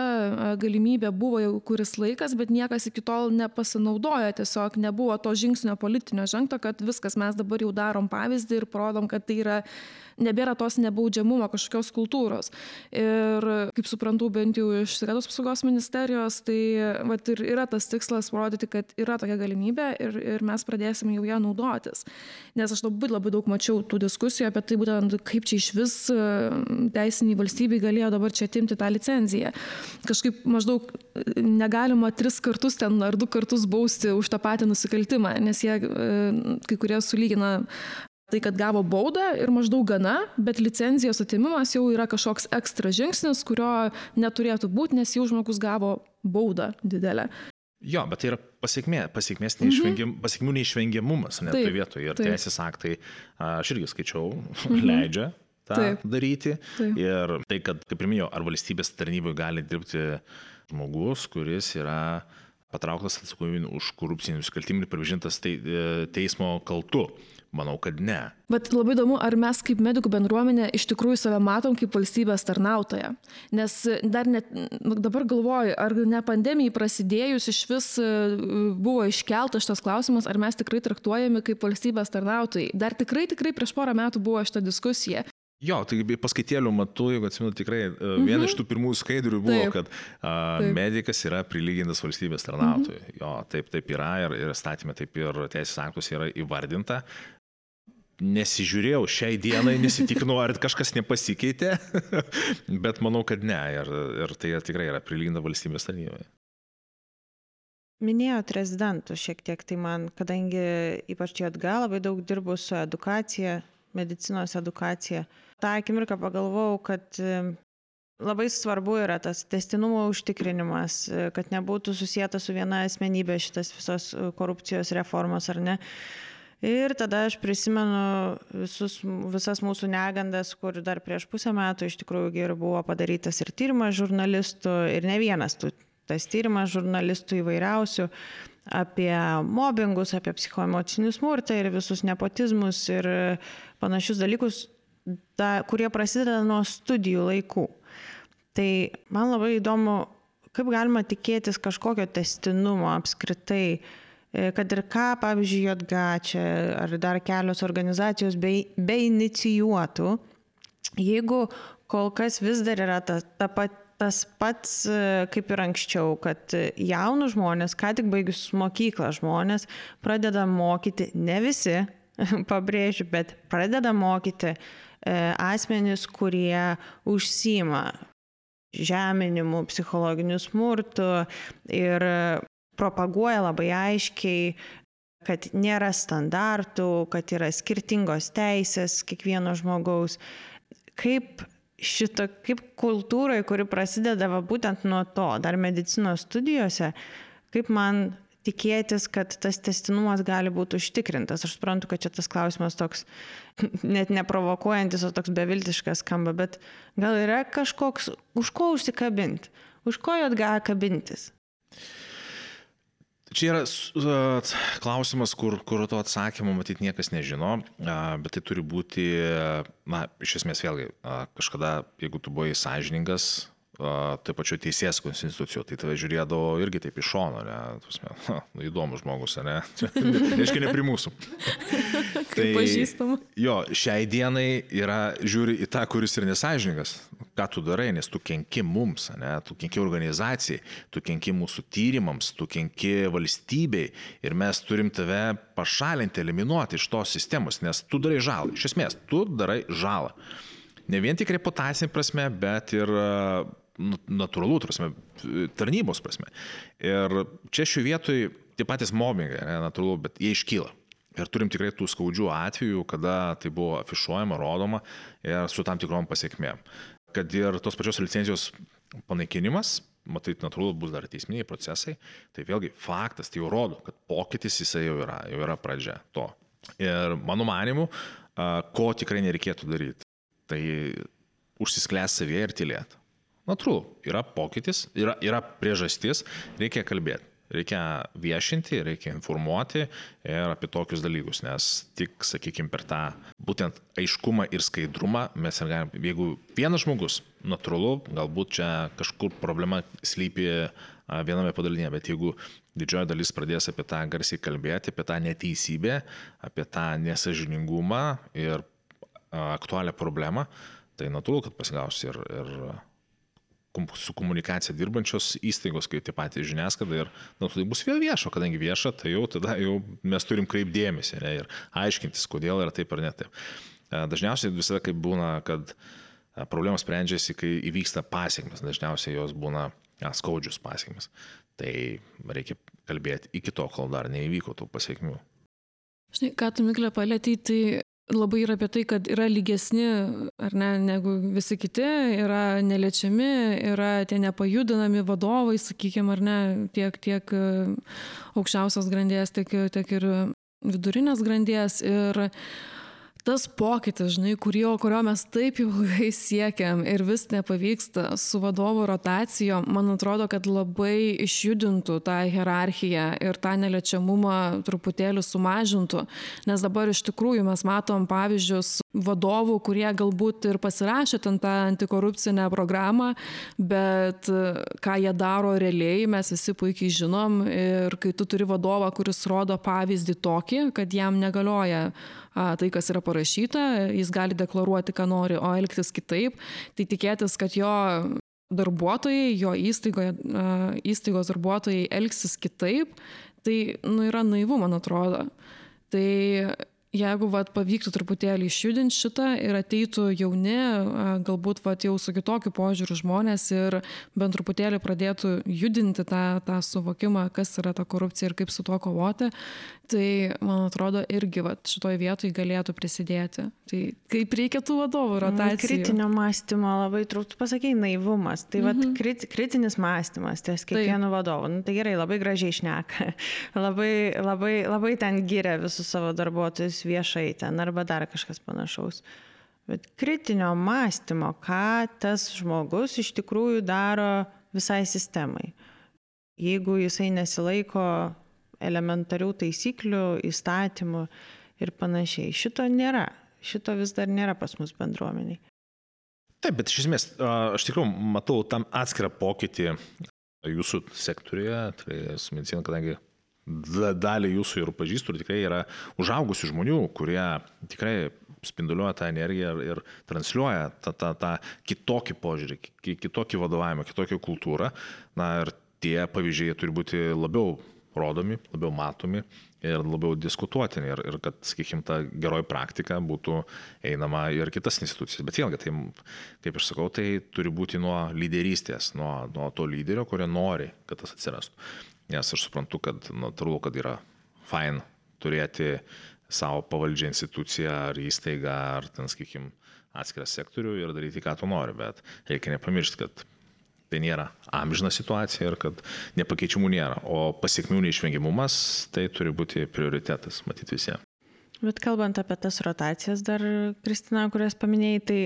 galimybė buvo jau kuris laikas, bet niekas iki tol nepasinaudojo, tiesiog nebuvo to žingsnio politinio žengto, kad viskas mes dabar jau darom pavyzdį ir parodom, kad tai yra nebėra tos nebaudžiamumo kažkokios kultūros. Ir kaip suprantu, bent jau iš sveikatos apsaugos ministerijos, tai vat, ir yra tas tikslas parodyti, kad yra tokia galimybė ir, ir mes pradėsim jau ją naudotis. Nes aš labai labai daug mačiau tų diskusijų apie tai, būtent kaip čia iš vis teisiniai valstybei galėjo dabar čia atimti tą licenciją. Kažkaip maždaug negalima tris kartus ten ar du kartus bausti už tą patį nusikaltimą, nes jie e, kai kurie sulygina tai, kad gavo baudą ir maždaug gana, bet licenzijos atimimas jau yra kažkoks ekstra žingsnis, kurio neturėtų būti, nes jau žmogus gavo baudą didelę. Jo, bet tai yra pasiekmė, pasiekmės neišvengiam, mhm. pasiekmių neišvengiamumas net toje vietoje. Ir taip. teisės aktai, aš irgi skaičiau, mhm. leidžia tą taip. daryti. Taip. Ir tai, kad, kaip ir minėjau, ar valstybės tarnyboje gali dirbti žmogus, kuris yra patrauktas atsakomybėn už korupcinį nusikaltimą ir pripažintas te, teismo kaltu. Manau, kad ne. Bet labai įdomu, ar mes kaip medikų bendruomenė iš tikrųjų save matom kaip valstybės tarnautoją. Nes dar net nu, dabar galvoju, ar ne pandemijai prasidėjus iš vis e, buvo iškeltas šitas klausimas, ar mes tikrai traktuojami kaip valstybės tarnautojai. Dar tikrai, tikrai prieš porą metų buvo šita diskusija. Jo, tai paskaitėlių metu, jeigu atsimenu, tikrai mm -hmm. viena iš tų pirmųjų skaidrių buvo, taip, kad a, taip. medikas yra prilygintas valstybės tarnautojui. Mm -hmm. Jo, taip, taip yra ir, ir statymė, taip ir teisės aktus yra įvardinta nesižiūrėjau šiai dienai, nesitikinau, ar kažkas nepasikeitė, bet manau, kad ne. Ir, ir tai tikrai yra prilyginta valstybės tarnybai. Minėjot rezidentų šiek tiek, tai man, kadangi ypač čia atgal labai daug dirbu su edukacija, medicinos edukacija, tą akimirką pagalvojau, kad labai svarbu yra tas testinumo užtikrinimas, kad nebūtų susijęta su viena asmenybė šitas visos korupcijos reformos ar ne. Ir tada aš prisimenu visus, visas mūsų negandas, kur dar prieš pusę metų iš tikrųjų ir buvo padarytas ir tyrimas žurnalistų, ir ne vienas tų, tas tyrimas žurnalistų įvairiausių apie mobbingus, apie psichoemocinį smurtą ir visus nepotizmus ir panašius dalykus, ta, kurie prasideda nuo studijų laikų. Tai man labai įdomu, kaip galima tikėtis kažkokio testinumo apskritai kad ir ką, pavyzdžiui, JG čia ar dar kelios organizacijos be, be inicijuotų, jeigu kol kas vis dar yra ta, ta pat, tas pats e, kaip ir anksčiau, kad jaunus žmonės, ką tik baigus mokyklą žmonės, pradeda mokyti, ne visi, pabrėžiu, bet pradeda mokyti e, asmenys, kurie užsima žeminimu, psichologiniu smurtu ir propaguoja labai aiškiai, kad nėra standartų, kad yra skirtingos teisės kiekvieno žmogaus. Kaip šito, kaip kultūrai, kuri prasideda va, būtent nuo to, dar medicinos studijose, kaip man tikėtis, kad tas testinumas gali būti užtikrintas. Aš suprantu, kad čia tas klausimas toks net neprovokuojantis, o toks beviltiškas skamba, bet gal yra kažkoks, už ko užsikabinti, už ko jot gali kabintis. Čia yra klausimas, kur, kur to atsakymo matyt niekas nežino, bet tai turi būti, na, iš esmės vėlgi, kažkada, jeigu tu buvai sąžiningas, taip pačiu teisės konstitucijų, tai tave žiūrėdavo irgi taip iš šono, ne, Tusme, ha, nu, įdomus žmogus, ne, reiškia ne prie mūsų. tai pažįstam. Jo, šiai dienai yra, žiūri į tą, kuris yra nesažininkas, ką tu darai, nes tu kenki mums, ne, tu kenki organizacijai, tu kenki mūsų tyrimams, tu kenki valstybei ir mes turim tave pašalinti, eliminuoti iš tos sistemos, nes tu darai žalą, iš esmės, tu darai žalą. Ne vien tik reputacinė prasme, bet ir natūralu, prasme, tarnybos prasme. Ir čia šiuo vietoj tie patys mobbingai, ne, natūralu, bet jie iškyla. Ir turim tikrai tų skaudžių atvejų, kada tai buvo afišuojama, rodoma ir su tam tikrom pasiekmėm. Kad ir tos pačios licencijos panaikinimas, matai, natūralu bus dar teisminiai procesai, tai vėlgi faktas, tai jau rodo, kad pokytis jisai jau yra, jau yra pradžia to. Ir mano manimu, ko tikrai nereikėtų daryti, tai užsisklęs savyje ir tylėti. Natūralu, yra pokytis, yra, yra priežastis, reikia kalbėti reikia viešinti, reikia informuoti ir apie tokius dalykus, nes tik, sakykime, per tą būtent aiškumą ir skaidrumą mes ir galim, jeigu vienas žmogus, natūralu, galbūt čia kažkur problema slypi viename padalinėje, bet jeigu didžioji dalis pradės apie tą garsiai kalbėti, apie tą neteisybę, apie tą nesažiningumą ir aktualią problemą, tai natūralu, kad pasigaus ir, ir su komunikacija dirbančios įstaigos, kaip tie patys žiniasklaida ir nu, tai bus vėl viešo, kadangi vieša, tai jau tada jau mes turim kreipdėmėsi ne, ir aiškintis, kodėl yra taip ar ne taip. E, dažniausiai visada kaip būna, kad e, problemos sprendžiasi, kai įvyksta pasiekmes, dažniausiai jos būna ja, skaudžius pasiekmes. Tai reikia kalbėti iki to, kol dar neįvyko tų pasiekmių. Žinai, ką tu Miklė palėtėjai, tai labai yra apie tai, kad yra lygesni, ar ne, negu visi kiti, yra neliečiami, yra tie nepajudinami vadovai, sakykime, ar ne, tiek, tiek e, aukščiausios grandies, tiek, tiek ir vidurinės grandies. Ir tas pokytis, žinai, kurio, kurio mes taip ilgai siekiam ir vis nepavyksta su vadovo rotacijom, man atrodo, kad labai išjudintų tą hierarchiją ir tą neliečiamumą truputėlį sumažintų, nes dabar iš tikrųjų mes matom pavyzdžius vadovų, kurie galbūt ir pasirašė ten tą antikorupcinę programą, bet ką jie daro realiai, mes visi puikiai žinom ir kai tu turi vadovą, kuris rodo pavyzdį tokį, kad jam negalioja tai, kas yra parašyta, jis gali deklaruoti, ką nori, o elgtis kitaip, tai tikėtis, kad jo darbuotojai, jo įstaigoje, įstaigos darbuotojai elgsis kitaip, tai nu, yra naivu, man atrodo. Tai jeigu vat, pavyktų truputėlį išjudinti šitą ir ateitų jauni, galbūt vat, jau su kitokiu požiūriu žmonės ir bent truputėlį pradėtų judinti tą, tą suvokimą, kas yra ta korupcija ir kaip su tuo kovoti, tai man atrodo irgi vat, šitoje vietoje galėtų prisidėti. Tai kaip reikia tų vadovų rotacijų? Kritinio mąstymo labai trūktų, pasakėjai, naivumas. Tai vat, mhm. krit, kritinis mąstymas ties kiekvienu vadovu. Nu, tai gerai, labai gražiai šneka. labai, labai, labai ten giria visus savo darbuotojus viešai ten arba dar kažkas panašaus. Bet kritinio mąstymo, ką tas žmogus iš tikrųjų daro visai sistemai. Jeigu jisai nesilaiko elementarių taisyklių, įstatymų ir panašiai. Šito nėra. Šito vis dar nėra pas mus bendruomeniai. Taip, bet iš esmės aš tikrai matau tam atskirą pokytį jūsų sektoriuje, tai su medicina, kadangi dalį jūsų ir pažįstu ir tikrai yra užaugusių žmonių, kurie tikrai spinduliuoja tą energiją ir, ir transliuoja tą, tą, tą kitokį požiūrį, kitokį vadovavimą, kitokią kultūrą. Na ir tie pavyzdžiai turi būti labiau rodomi, labiau matomi ir labiau diskutuotini ir, ir kad, sakykime, ta geroji praktika būtų einama ir kitas institucijas. Bet vėlgi, tai, kaip aš sakau, tai turi būti nuo lyderystės, nuo, nuo to lyderio, kurie nori, kad tas atsirastų. Nes aš suprantu, kad natūralu, kad yra fain turėti savo pavaldžią instituciją ar įstaigą, ar ten, sakykime, atskirą sektorių ir daryti, ką tu nori, bet reikia nepamiršti, kad tai nėra amžina situacija ir kad nepakeičiamų nėra. O pasiekmių neišvengiamumas tai turi būti prioritetas, matyti visiems. Bet kalbant apie tas rotacijas dar, Kristina, kurias paminėjai, tai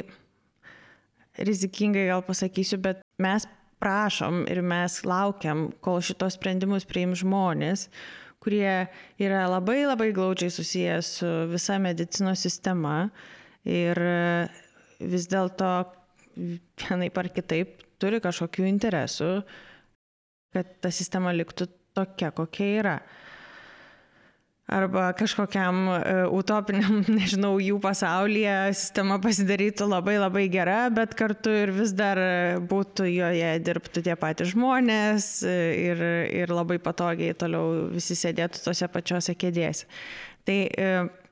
rizikingai gal pasakysiu, bet mes prašom ir mes laukiam, kol šitos sprendimus priims žmonės, kurie yra labai labai glaudžiai susijęs su visa medicinos sistema ir vis dėlto vienaip ar kitaip turi kažkokių interesų, kad ta sistema liktų tokia, kokia yra. Arba kažkokiam uh, utopiniam, nežinau, jų pasaulyje sistema pasidarytų labai labai gera, bet kartu ir vis dar būtų joje dirbtų tie patys žmonės ir, ir labai patogiai toliau visi sėdėtų tose pačiose kėdėse. Tai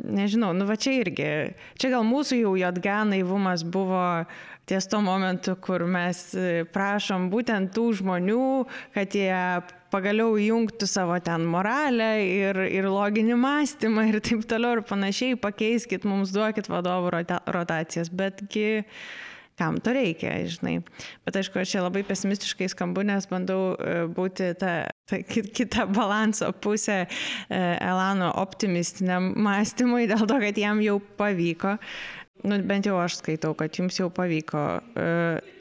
nežinau, nu va čia irgi, čia gal mūsų jau JG naivumas buvo ties to momentu, kur mes e, prašom būtent tų žmonių, kad jie pagaliau įjungtų savo ten moralę ir, ir loginį mąstymą ir taip toliau ir panašiai, pakeiskit mums, duokit vadovų rota, rotacijas, betgi kam to reikia, žinai. Bet aišku, aš čia labai pesimistiškai skambu, nes bandau e, būti ta, ta kita balanso pusė e, Elano optimistiniam mąstymui, dėl to, kad jam jau pavyko. Nu, bent jau aš skaitau, kad jums jau pavyko e,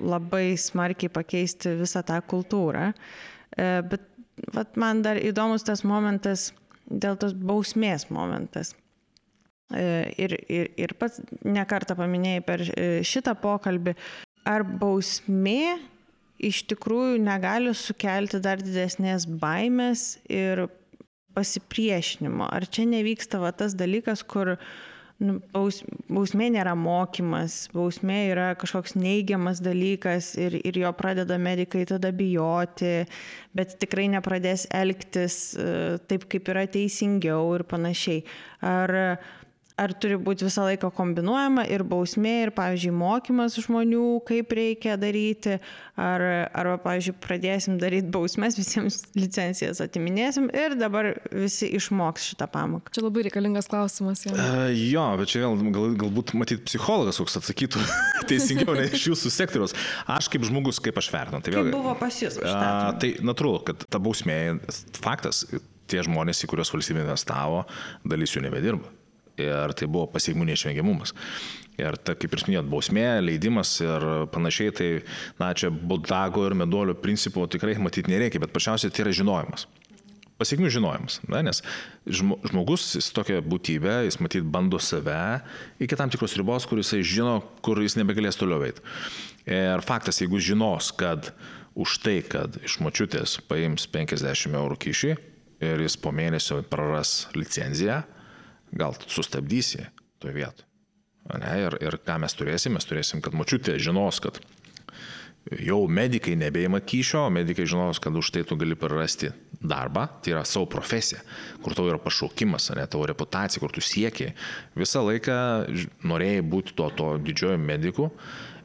labai smarkiai pakeisti visą tą kultūrą. Bet vat, man dar įdomus tas momentas dėl tos bausmės momentas. E, ir, ir, ir pats nekartą paminėjai per e, šitą pokalbį, ar bausmė iš tikrųjų negali sukelti dar didesnės baimės ir pasipriešinimo. Ar čia nevyksta va, tas dalykas, kur nu, baus, bausmė nėra mokymas, bausmė yra kažkoks neigiamas dalykas ir, ir jo pradeda medikai tada bijoti, bet tikrai nepradės elgtis e, taip, kaip yra teisingiau ir panašiai. Ar ar turi būti visą laiką kombinuojama ir bausmė, ir, pavyzdžiui, mokymas žmonių, kaip reikia daryti, ar, arba, pavyzdžiui, pradėsim daryti bausmes, visiems licencijas atiminėsim ir dabar visi išmoks šitą pamoką. Čia labai reikalingas klausimas. Jau. Uh, jo, bet čia vėl gal, galbūt matyt psichologas koks atsakytų teisingiau ne iš jūsų sektoriaus. Aš kaip žmogus, kaip aš vertinu. Tai vėlgi, kaip buvo pas jūs? Uh, tai natūralu, kad ta bausmė, faktas, tie žmonės, į kuriuos valstybė investavo, dalis jų nebedirba ir tai buvo pasiekmių neišvengiamumas. Ir ta, kaip ir minėjot, bausmė, leidimas ir panašiai, tai, na, čia bodago ir medolio principų tikrai matyti nereikia, bet pačiausiai tai yra žinojimas. Pasiekmių žinojimas, na, nes žmogus, jis tokia būtybė, jis matyt bando save iki tam tikros ribos, kur jisai žino, kur jis nebegalės toliau veikti. Ir faktas, jeigu žinos, kad už tai, kad iš mačiutės paims 50 eurų kyšį ir jis po mėnesio praras licenciją, gal sustabdysi toje vietoje. Ne, ir, ir ką mes turėsim, mes turėsim, kad mačiutė žinos, kad jau medikai nebeima kyšio, medikai žinos, kad už tai tu gali prarasti darbą, tai yra savo profesija, kur tau yra pašaukimas, ne tavo reputacija, kur tu siekiai. Visą laiką norėjai būti to, to didžiojo mediku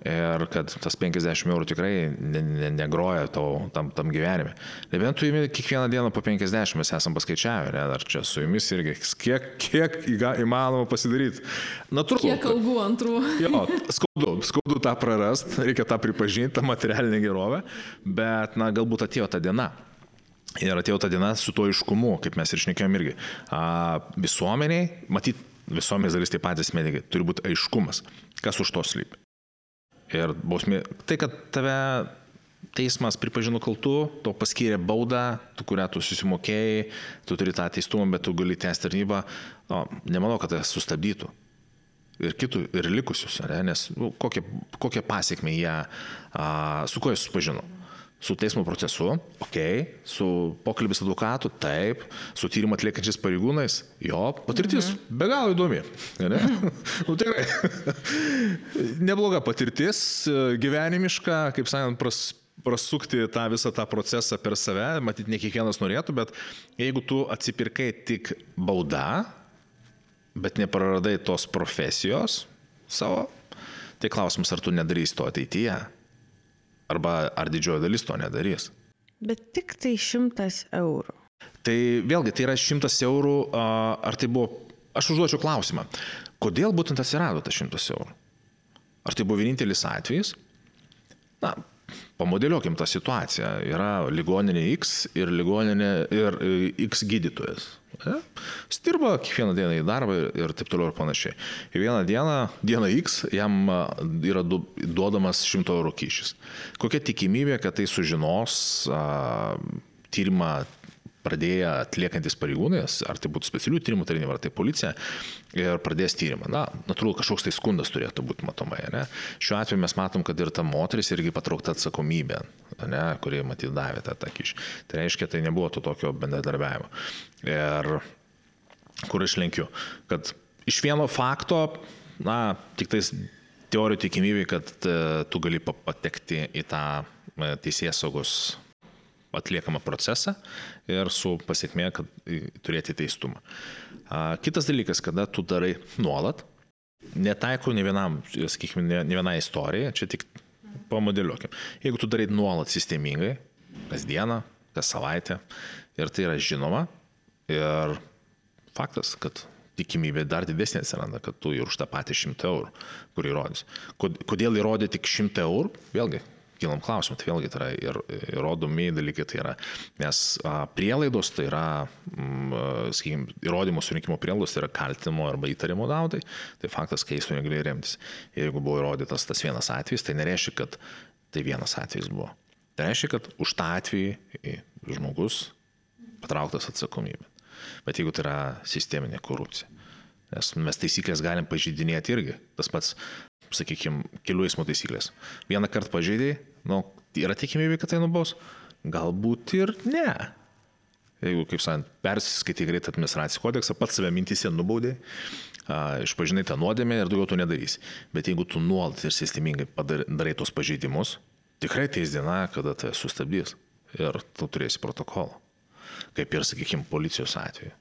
ir kad tas 50 eurų tikrai ne, ne, negroja tau, tam, tam gyvenime. Nebent tu įmi kiekvieną dieną po 50, mes esam paskaičiavę, ne, ar čia su jumis irgi, kiek, kiek įmanoma pasidaryti. Natūralu. Kiek algų antrų. Jo, skaudu, skaudu tą prarast, reikia tą pripažinti, tą materialinę gerovę, bet, na, galbūt atėjo ta diena. Ir atėjo ta diena su tuo iškumu, kaip mes ir šnekėjom irgi. A, visuomeniai, matyt, visuomenės dalis taip patys medikai, turi būti aiškumas, kas už to slypi. Ir bausmė, tai kad tave teismas pripažino kaltu, to paskyrė baudą, tu, kurią tu susimokėjai, tu turi tą teistumą, bet tu gali tęsti tarnybą, no, nemanau, kad tai sustabdytų. Ir kitų, ir likusius, ne? nes nu, kokie, kokie pasiekmė jie, a, su kuo jie susipažino su teismo procesu, ok, su pokalbis advokatu, taip, su tyrimą atliekančiais pareigūnais, jo, patirtis mhm. be galo įdomi. Ne? nu, tikrai. Nebloga patirtis, gyvenimiška, kaip sakant, pras, prasukti tą visą tą procesą per save, matyt, ne kiekvienas norėtų, bet jeigu tu atsipirkai tik bauda, bet nepraradai tos profesijos savo, tai klausimas, ar tu nedarysi to ateityje. Arba ar didžioji dalis to nedarys. Bet tik tai šimtas eurų. Tai vėlgi, tai yra šimtas eurų, ar tai buvo, aš užduočiau klausimą, kodėl būtent atsirado tas šimtas eurų? Ar tai buvo vienintelis atvejis? Na, pamodeliuokim tą situaciją. Yra ligoninė X ir ligoninė ir e, X gydytojas. Jis dirba kiekvieną dieną į darbą ir, ir taip toliau ir panašiai. Ir vieną dieną, dieną X, jam yra du, duodamas 100 eurų kyšis. Kokia tikimybė, kad tai sužinos a, tyrimą pradėję atliekantis pareigūnai, ar tai būtų specialių tyrimų tarnyba, ar tai policija, ir pradės tyrimą. Na, natūralu, kažkoks tai skundas turėtų būti matomai. Ne? Šiuo atveju mes matom, kad ir ta moteris irgi patraukta atsakomybė, ne, kurie matyt davė tą, kyšį. Tai reiškia, tai nebuvo to tokio bendradarbiavimo. Ir kur aš lenkiu, kad iš vieno fakto, na, tik tais teorijų tikimybė, kad e, tu gali patekti į tą e, teisės saugos atliekamą procesą ir su pasiekmė, kad turėti teistumą. Kitas dalykas, kada tu darai nuolat, Netaikau ne vienam, sakykime, ne, ne vienai istorijai, čia tik pamodeliuokim. Jeigu tu darai nuolat sistemingai, kasdieną, kas savaitę, ir tai yra žinoma, ir faktas, kad tikimybė dar didesnė atsiranda, kad tu ir už tą patį 100 eurų, kur įrodys. Kodėl įrodė tik 100 eurų? Vėlgi, kilam klausimą, tai vėlgi tai yra ir įrodomi dalykai, tai yra, nes a, prielaidos, tai yra, m, sakykime, įrodymų surinkimo prielaidos, tai yra kaltimo arba įtarimo naudai, tai faktas, kai jis to negali remtis. Jeigu buvo įrodytas tas vienas atvejis, tai nereiškia, kad tai vienas atvejis buvo. Tai reiškia, kad už tą atvejį žmogus patrauktas atsakomybė. Bet jeigu tai yra sisteminė korupcija, nes mes taisyklės galim pažydinėti irgi, tas pats, sakykime, kelių eismo taisyklės. Vieną kartą pažeidėjai, nu, yra tikimybė, kad tai nubaus, galbūt ir ne. Jeigu, kaip sakant, persiskaitai greit administracijos kodeksą, pats save mintise nubaudai, išpažinai tą nuodėmę ir daugiau to nedarys. Bet jeigu tu nuolat ir sistemingai darai tos pažeidimus, tikrai teis diena, kada tai sustabdys ir tu turėsi protokolą kaip ir, sakykime, policijos atveju.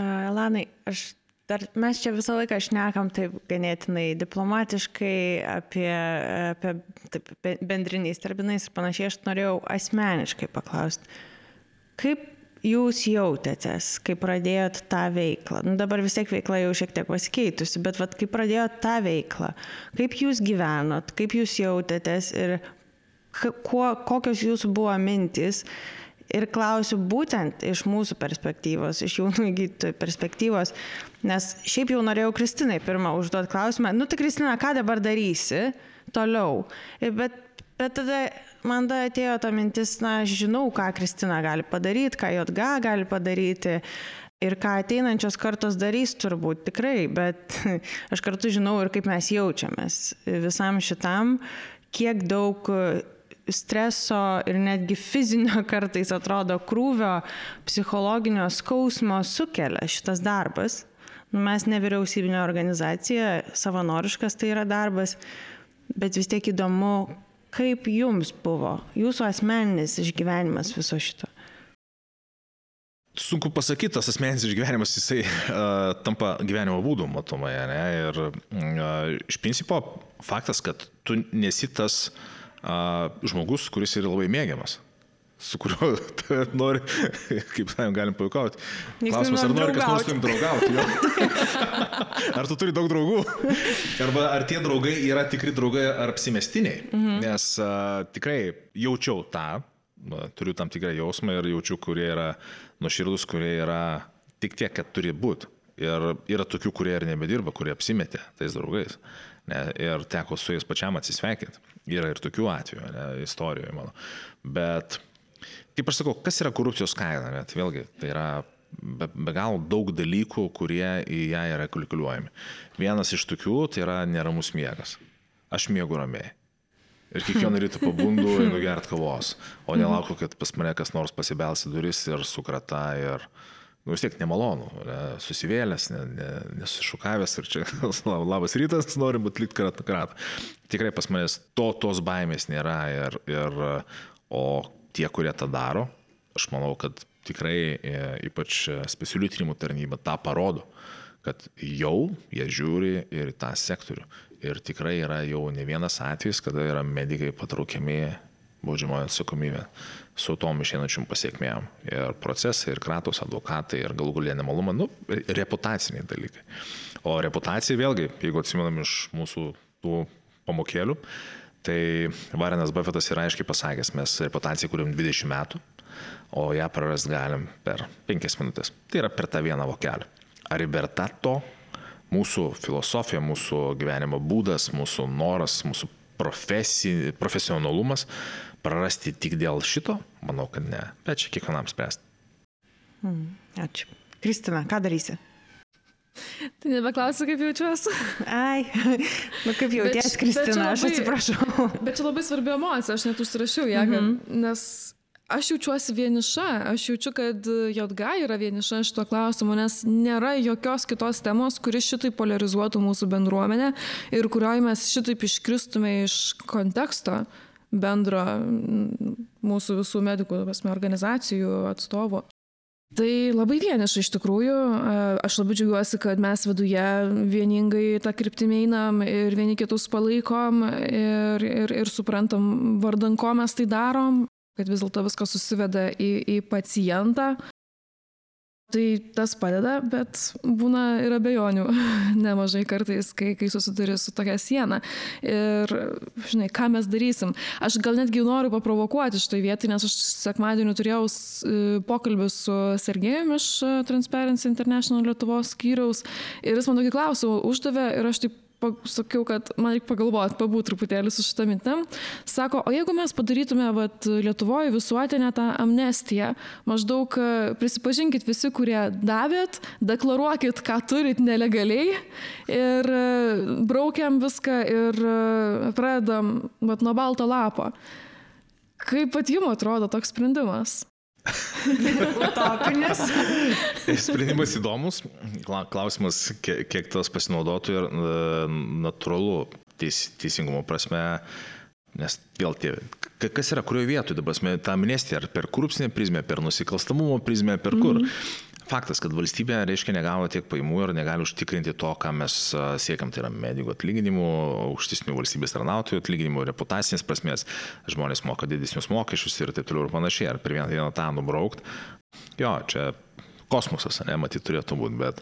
Elanai, aš dar mes čia visą laiką šnekam taip ganėtinai diplomatiškai apie, apie taip, bendriniais terminais ir panašiai, aš norėjau asmeniškai paklausti, kaip jūs jautėtės, kai pradėjot tą veiklą? Nu, dabar vis tiek veikla jau šiek tiek pasikeitusi, bet vat, kai pradėjot tą veiklą, kaip jūs gyvenot, kaip jūs jautėtės ir kuo, kokios jūsų buvo mintis ir klausiu būtent iš mūsų perspektyvos, iš jaunų gydytojų perspektyvos, nes šiaip jau norėjau Kristinai pirmą užduoti klausimą, nu tai Kristina, ką dabar darysi toliau? Bet, bet tada man da atėjo ta mintis, na, aš žinau, ką Kristina gali padaryti, ką JG gali padaryti. Ir ką ateinančios kartos darys turbūt tikrai, bet aš kartu žinau ir kaip mes jaučiamės visam šitam, kiek daug streso ir netgi fizinio kartais atrodo krūvio, psichologinio skausmo sukelia šitas darbas. Nu, mes nevyriausybinė organizacija, savanoriškas tai yra darbas, bet vis tiek įdomu, kaip jums buvo, jūsų asmeninis išgyvenimas viso šito. Sunku pasakyti, tas asmeninis išgyvenimas, jisai uh, tampa gyvenimo būdu, matomai, ne? Ir uh, iš principo faktas, kad tu nesi tas uh, a, žmogus, kuris yra labai mėgiamas su kuriuo nori, kaip sakėm, galim paukauti. Klausimas, ar nori kas nors su jums draugauti? ar tu turi daug draugų? Arba ar tie draugai yra tikri draugai ar apsimestiniai? Mhm. Nes a, tikrai jaučiau tą, na, turiu tam tikrą jausmą ir jaučiu, kurie yra nuoširdus, kurie yra tik tiek, kad turi būti. Ir yra tokių, kurie ir nebedirba, kurie apsimetė tais draugais. Ne, ir teko su jais pačiam atsisveikinti. Yra ir tokių atvejų, ne, istorijoje mano. Bet, kaip aš sakau, kas yra korupcijos kaina? Ne, tai vėlgi, tai yra be, be galo daug dalykų, kurie į ją yra kalkuliuojami. Vienas iš tokių tai yra neramus miegas. Aš miegu ramiai. Ir kiekvieną rytą pabundu, einu gert kavos, o nelaukiu, kad pas mane kas nors pasibelsi duris ir sukrata ir... Uh, nu, vis tiek nemalonu, ne, susivėlęs, ne, ne, nesušukavęs ir čia labas rytas, norim atlikti kratą kratą. Tikrai pas manęs to, tos baimės nėra ir, ir o tie, kurie tą daro, aš manau, kad tikrai e, ypač specialių tyrimų tarnyba tą parodo, kad jau jie žiūri ir tą sektorių. Ir tikrai yra jau ne vienas atvejis, kada yra medikai patraukiami baudžiamojo atsakomybė su tom išeinančiom pasiekmėm. Ir procesai, ir kratos advokatai, ir galų galia nemalumą, nu, reputaciniai dalykai. O reputacija vėlgi, jeigu atsimenam iš mūsų tų pamokėlių, tai Varenas Buffetas yra aiškiai pasakęs, mes reputaciją kūrėm 20 metų, o ją prarast galim per 5 minutės. Tai yra per tą vieną vokelį. Ar verta to? Mūsų filosofija, mūsų gyvenimo būdas, mūsų noras, mūsų profesi, profesionalumas prarasti tik dėl šito? Manau, kad ne. Bet čia kiekvienam spręsti. Hmm, ačiū. Kristina, ką darysi? Tai nebeklausiu, kaip jaučiuosi. Ai, nu kaip jauties, Kristina, labai, aš atsiprašau. Bet čia labai svarbi emocija, aš net užsirašiau ją, mm -hmm. nes aš jaučiuosi vieniša, aš jaučiu, kad JG yra vieniša šito klausimu, nes nėra jokios kitos temos, kuri šitai polarizuotų mūsų bendruomenę ir kurioje mes šitaip iškristume iš konteksto bendro mūsų visų medikų pasme, organizacijų atstovų. Tai labai vieniša iš tikrųjų. Aš labai džiaugiuosi, kad mes viduje vieningai tą kryptimį einam ir vieni kitus palaikom ir, ir, ir suprantam, vardan ko mes tai darom, kad vis dėlto viskas susiveda į, į pacientą. Tai tas padeda, bet būna ir abejonių nemažai kartais, kai, kai susiduri su tokia siena. Ir, žinai, ką mes darysim. Aš gal netgi noriu paprovokuoti šitoj vietoj, nes aš sekmadienį turėjau e, pokalbį su Sergejumi iš e, Transparency International Lietuvos skyriaus ir jis man tokį klausimą uždavė ir aš taip sakiau, kad man reikia pagalvoti, pabūti truputėlį su šitą mintim. Sako, o jeigu mes padarytume vat, Lietuvoje visuotinę tą amnestiją, maždaug prisipažinkit visi, kurie davėt, deklaruokit, ką turit nelegaliai ir braukiam viską ir pradedam vat, nuo balto lapo. Kaip pat jums atrodo toks sprendimas? Utopinis. Sprendimas įdomus. Klausimas, kiek, tas pasinaudotų ir natūralu teis, teisingumo prasme. Nes vėl tie, kas yra, kurioje vietoje dabar, ta amnestija, ar per korupcinę prizmę, per nusikalstamumo prizmę, per kur. Mm -hmm. Faktas, kad valstybė, reiškia, negavo tiek paimų ir negali užtikrinti to, ką mes siekiam, tai yra medikų atlyginimų, aukštesnių valstybės tarnautojų atlyginimų, reputacinės prasmės, žmonės moka didesnius mokesčius ir taip toliau ir panašiai. Ar per vieną dieną tą nubraukt? Jo, čia kosmosas, ne, matyt, turėtų būti, bet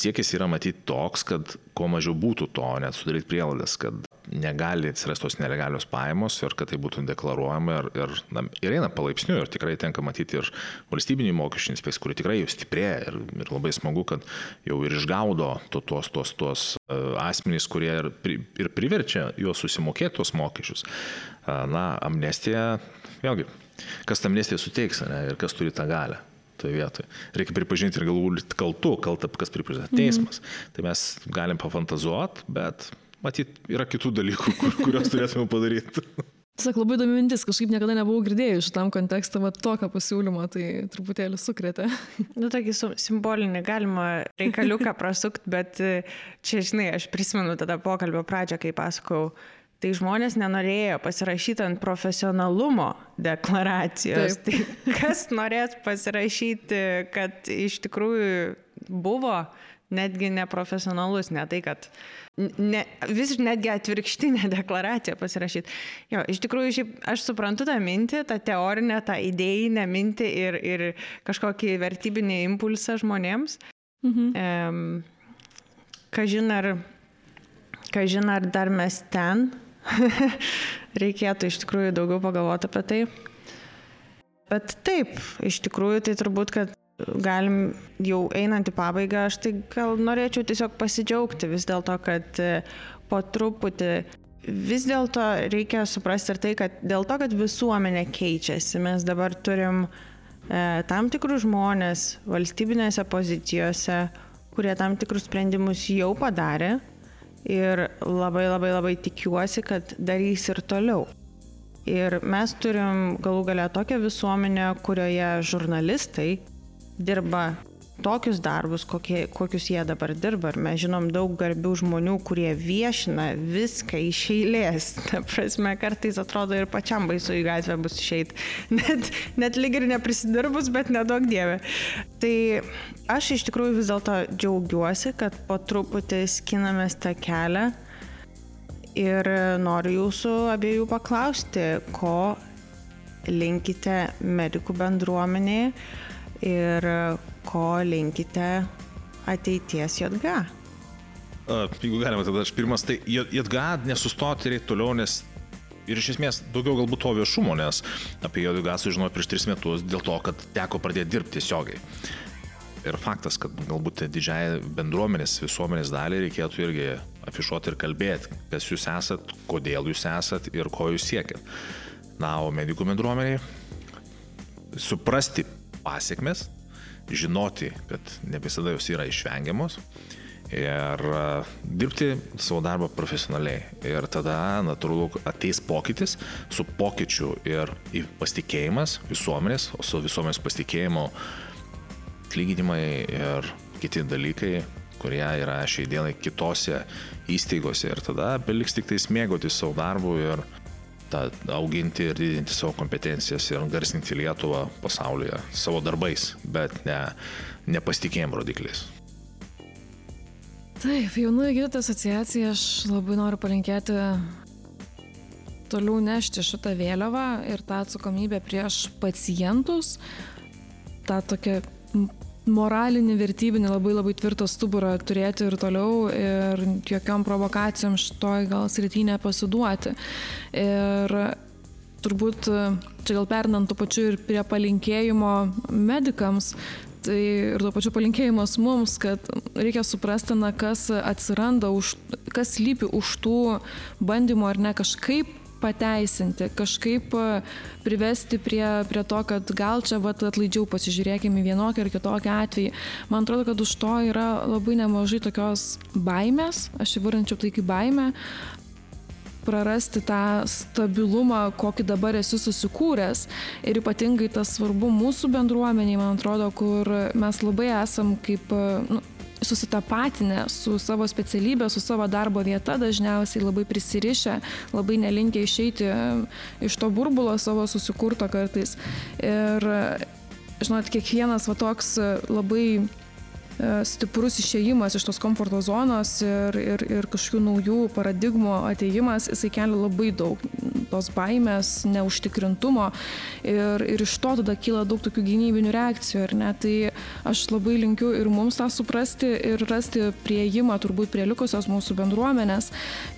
siekis yra matyti toks, kad kuo mažiau būtų to, net sudaryti prielaidas, kad negali atsirasti tos nelegalios pajamos ir kad tai būtų deklaruojama ir, ir, na, ir eina palaipsniui ir tikrai tenka matyti ir valstybinį mokesčių inspekciją, kuri tikrai jau stiprėja ir, ir labai smagu, kad jau ir išgaudo to, tuos, tuos, tuos uh, asmenys, kurie ir, ir priverčia juos susimokėti tuos mokesčius. Uh, na, amnestija, vėlgi, kas tą amnestiją suteiks ne, ir kas turi tą galę toje vietoje. Reikia pripažinti ir galbūt kaltų, kaltą, kas pripažįsta mhm. teismas. Mm. Tai mes galim pafantazuoti, bet matyt, yra kitų dalykų, kur, kuriuos turėtume padaryti. Tiesiog labai įdomi mintis, kažkaip niekada nebuvau girdėjus šitam kontekstą, va tokio pasiūlymo, tai truputėlį sukrėtė. Nu, tokį simbolinį galima reikaliuką prasukti, bet e, čia, žinai, aš prisimenu tada pokalbio pradžią, kai pasakau, tai žmonės nenorėjo pasirašyti ant profesionalumo deklaracijos. Taip. Tai kas norės pasirašyti, kad iš tikrųjų buvo netgi neprofesionalus, ne tai, kad ne, vis netgi atvirkštinę deklaraciją pasirašyti. Jo, iš tikrųjų, šiaip, aš suprantu tą mintį, tą teorinę, tą idėjinę mintį ir, ir kažkokį vertybinį impulsą žmonėms. Mhm. Um, kažin ar, kažin ar dar mes ten reikėtų iš tikrųjų daugiau pagalvoti apie tai. Bet taip, iš tikrųjų tai turbūt, kad galim jau einant į pabaigą, aš tai gal norėčiau tiesiog pasidžiaugti vis dėlto, kad e, po truputį vis dėlto reikia suprasti ir tai, kad dėl to, kad visuomenė keičiasi, mes dabar turim e, tam tikrus žmonės valstybinėse pozicijose, kurie tam tikrus sprendimus jau padarė, ir labai labai labai tikiuosi, kad darys ir toliau. Ir mes turim galų galę tokią visuomenę, kurioje žurnalistai dirba tokius darbus, kokie, kokius jie dabar dirba. Ir mes žinom daug garbių žmonių, kurie viešina viską iš eilės. Ta prasme, kartais atrodo ir pačiam baisu į gatvę bus išeiti. Net, net lyg ir neprisidirbus, bet nedaug dievė. Tai aš iš tikrųjų vis dėlto džiaugiuosi, kad po truputį skinamės tą kelią. Ir noriu jūsų abiejų paklausti, ko linkite medikų bendruomenėje ir ko linkite ateities JG? Jeigu galima, tada aš pirmas, tai JG nesustoti reikia toliau, nes ir iš esmės daugiau galbūt to viešumo, nes apie JG sužinojau prieš tris metus dėl to, kad teko pradėti dirbti tiesiogiai. Ir faktas, kad galbūt didžiai bendruomenės, visuomenės daliai reikėtų irgi afišuoti ir kalbėti, kas jūs esat, kodėl jūs esat ir ko jūs siekiat. Na, o medikų bendruomeniai suprasti pasiekmes, žinoti, kad ne visada jos yra išvengiamos ir dirbti savo darbą profesionaliai. Ir tada natūralu ateis pokytis su pokyčiu ir pasitikėjimas visuomenės, o su visuomenės pasitikėjimu atlyginimai ir kiti dalykai, kurie yra šiai dienai kitose įstaigose. Ir tada beliks tik tais mėgoti savo darbu ir tą auginti ir didinti savo kompetencijas ir garsinti Lietuvą pasaulyje savo darbais, bet ne, ne pasitikėjimo rodikliais. Taip, jaunųjų gydytojų asociacija, aš labai noriu palinkėti toliau nešti šitą vėliavą ir tą atsakomybę prieš pacientus, tą tokią moralinį, vertybinį labai labai tvirtą stuburą turėti ir toliau ir jokiom provokacijom šitoj gal srity nepasiduoti. Ir turbūt čia gal pernant tuo pačiu ir prie palinkėjimo medikams, tai ir tuo pačiu palinkėjimas mums, kad reikia suprasti, na, kas atsiranda, už, kas lypi už tų bandymų ar ne kažkaip pateisinti, kažkaip e, privesti prie, prie to, kad gal čia vat, atlaidžiau pasižiūrėkime vienokį ar kitokį atvejį. Man atrodo, kad už to yra labai nemažai tokios baimės, aš įvardinčiau tai kaip baimę, prarasti tą stabilumą, kokį dabar esi susikūręs. Ir ypatingai tas svarbu mūsų bendruomeniai, man atrodo, kur mes labai esam kaip, nu, susitapatinę su savo specialybė, su savo darbo vieta, dažniausiai labai prisirišę, labai nelinkę išeiti iš to burbulo savo susikurto kartais. Ir, žinot, kiekvienas va toks labai E, stiprus išėjimas iš tos komforto zonos ir, ir, ir kažkokių naujų paradigmų ateimas, jisai kelia labai daug tos baimės, neužtikrintumo ir, ir iš to tada kyla daug tokių gynybinių reakcijų, ar ne? Tai aš labai linkiu ir mums tą suprasti ir rasti prieimą turbūt prie likusios mūsų bendruomenės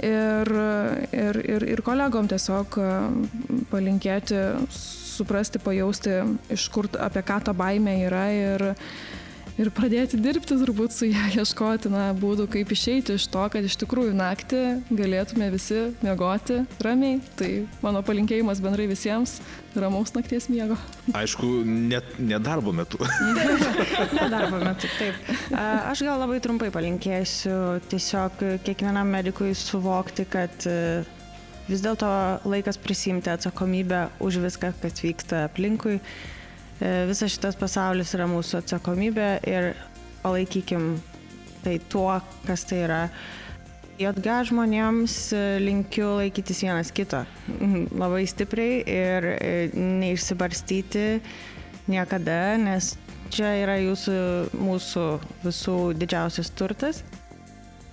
ir, ir, ir, ir kolegom tiesiog e, palinkėti suprasti, pajausti, iš kur apie ką ta baimė yra ir ir pradėti dirbti turbūt su ją, ieškoti na, būdų, kaip išeiti iš to, kad iš tikrųjų naktį galėtume visi miegoti ramiai. Tai mano palinkėjimas bendrai visiems - ramaus nakties miego. Aišku, net ne darbo metu. ne darbo metu, taip. Aš gal labai trumpai palinkėsiu tiesiog kiekvienam medikui suvokti, kad e, vis dėlto laikas prisimti atsakomybę už viską, kas vyksta aplinkui visas šitas pasaulis yra mūsų atsakomybė ir palaikykim tai tuo, kas tai yra. JG žmonėms e, linkiu laikytis vienas kito labai stipriai ir e, neišsibarstyti niekada, nes čia yra jūsų, mūsų visų didžiausias turtas.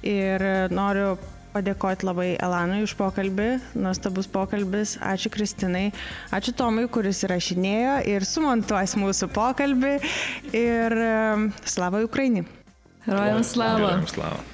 Ir noriu padėkoti labai Elanui už pokalbį, nuostabus pokalbis, ačiū Kristinai, ačiū Tomui, kuris įrašinėjo ir sumontuos mūsų pokalbį ir slava Ukrainai. Rojam slava. Rojam slava.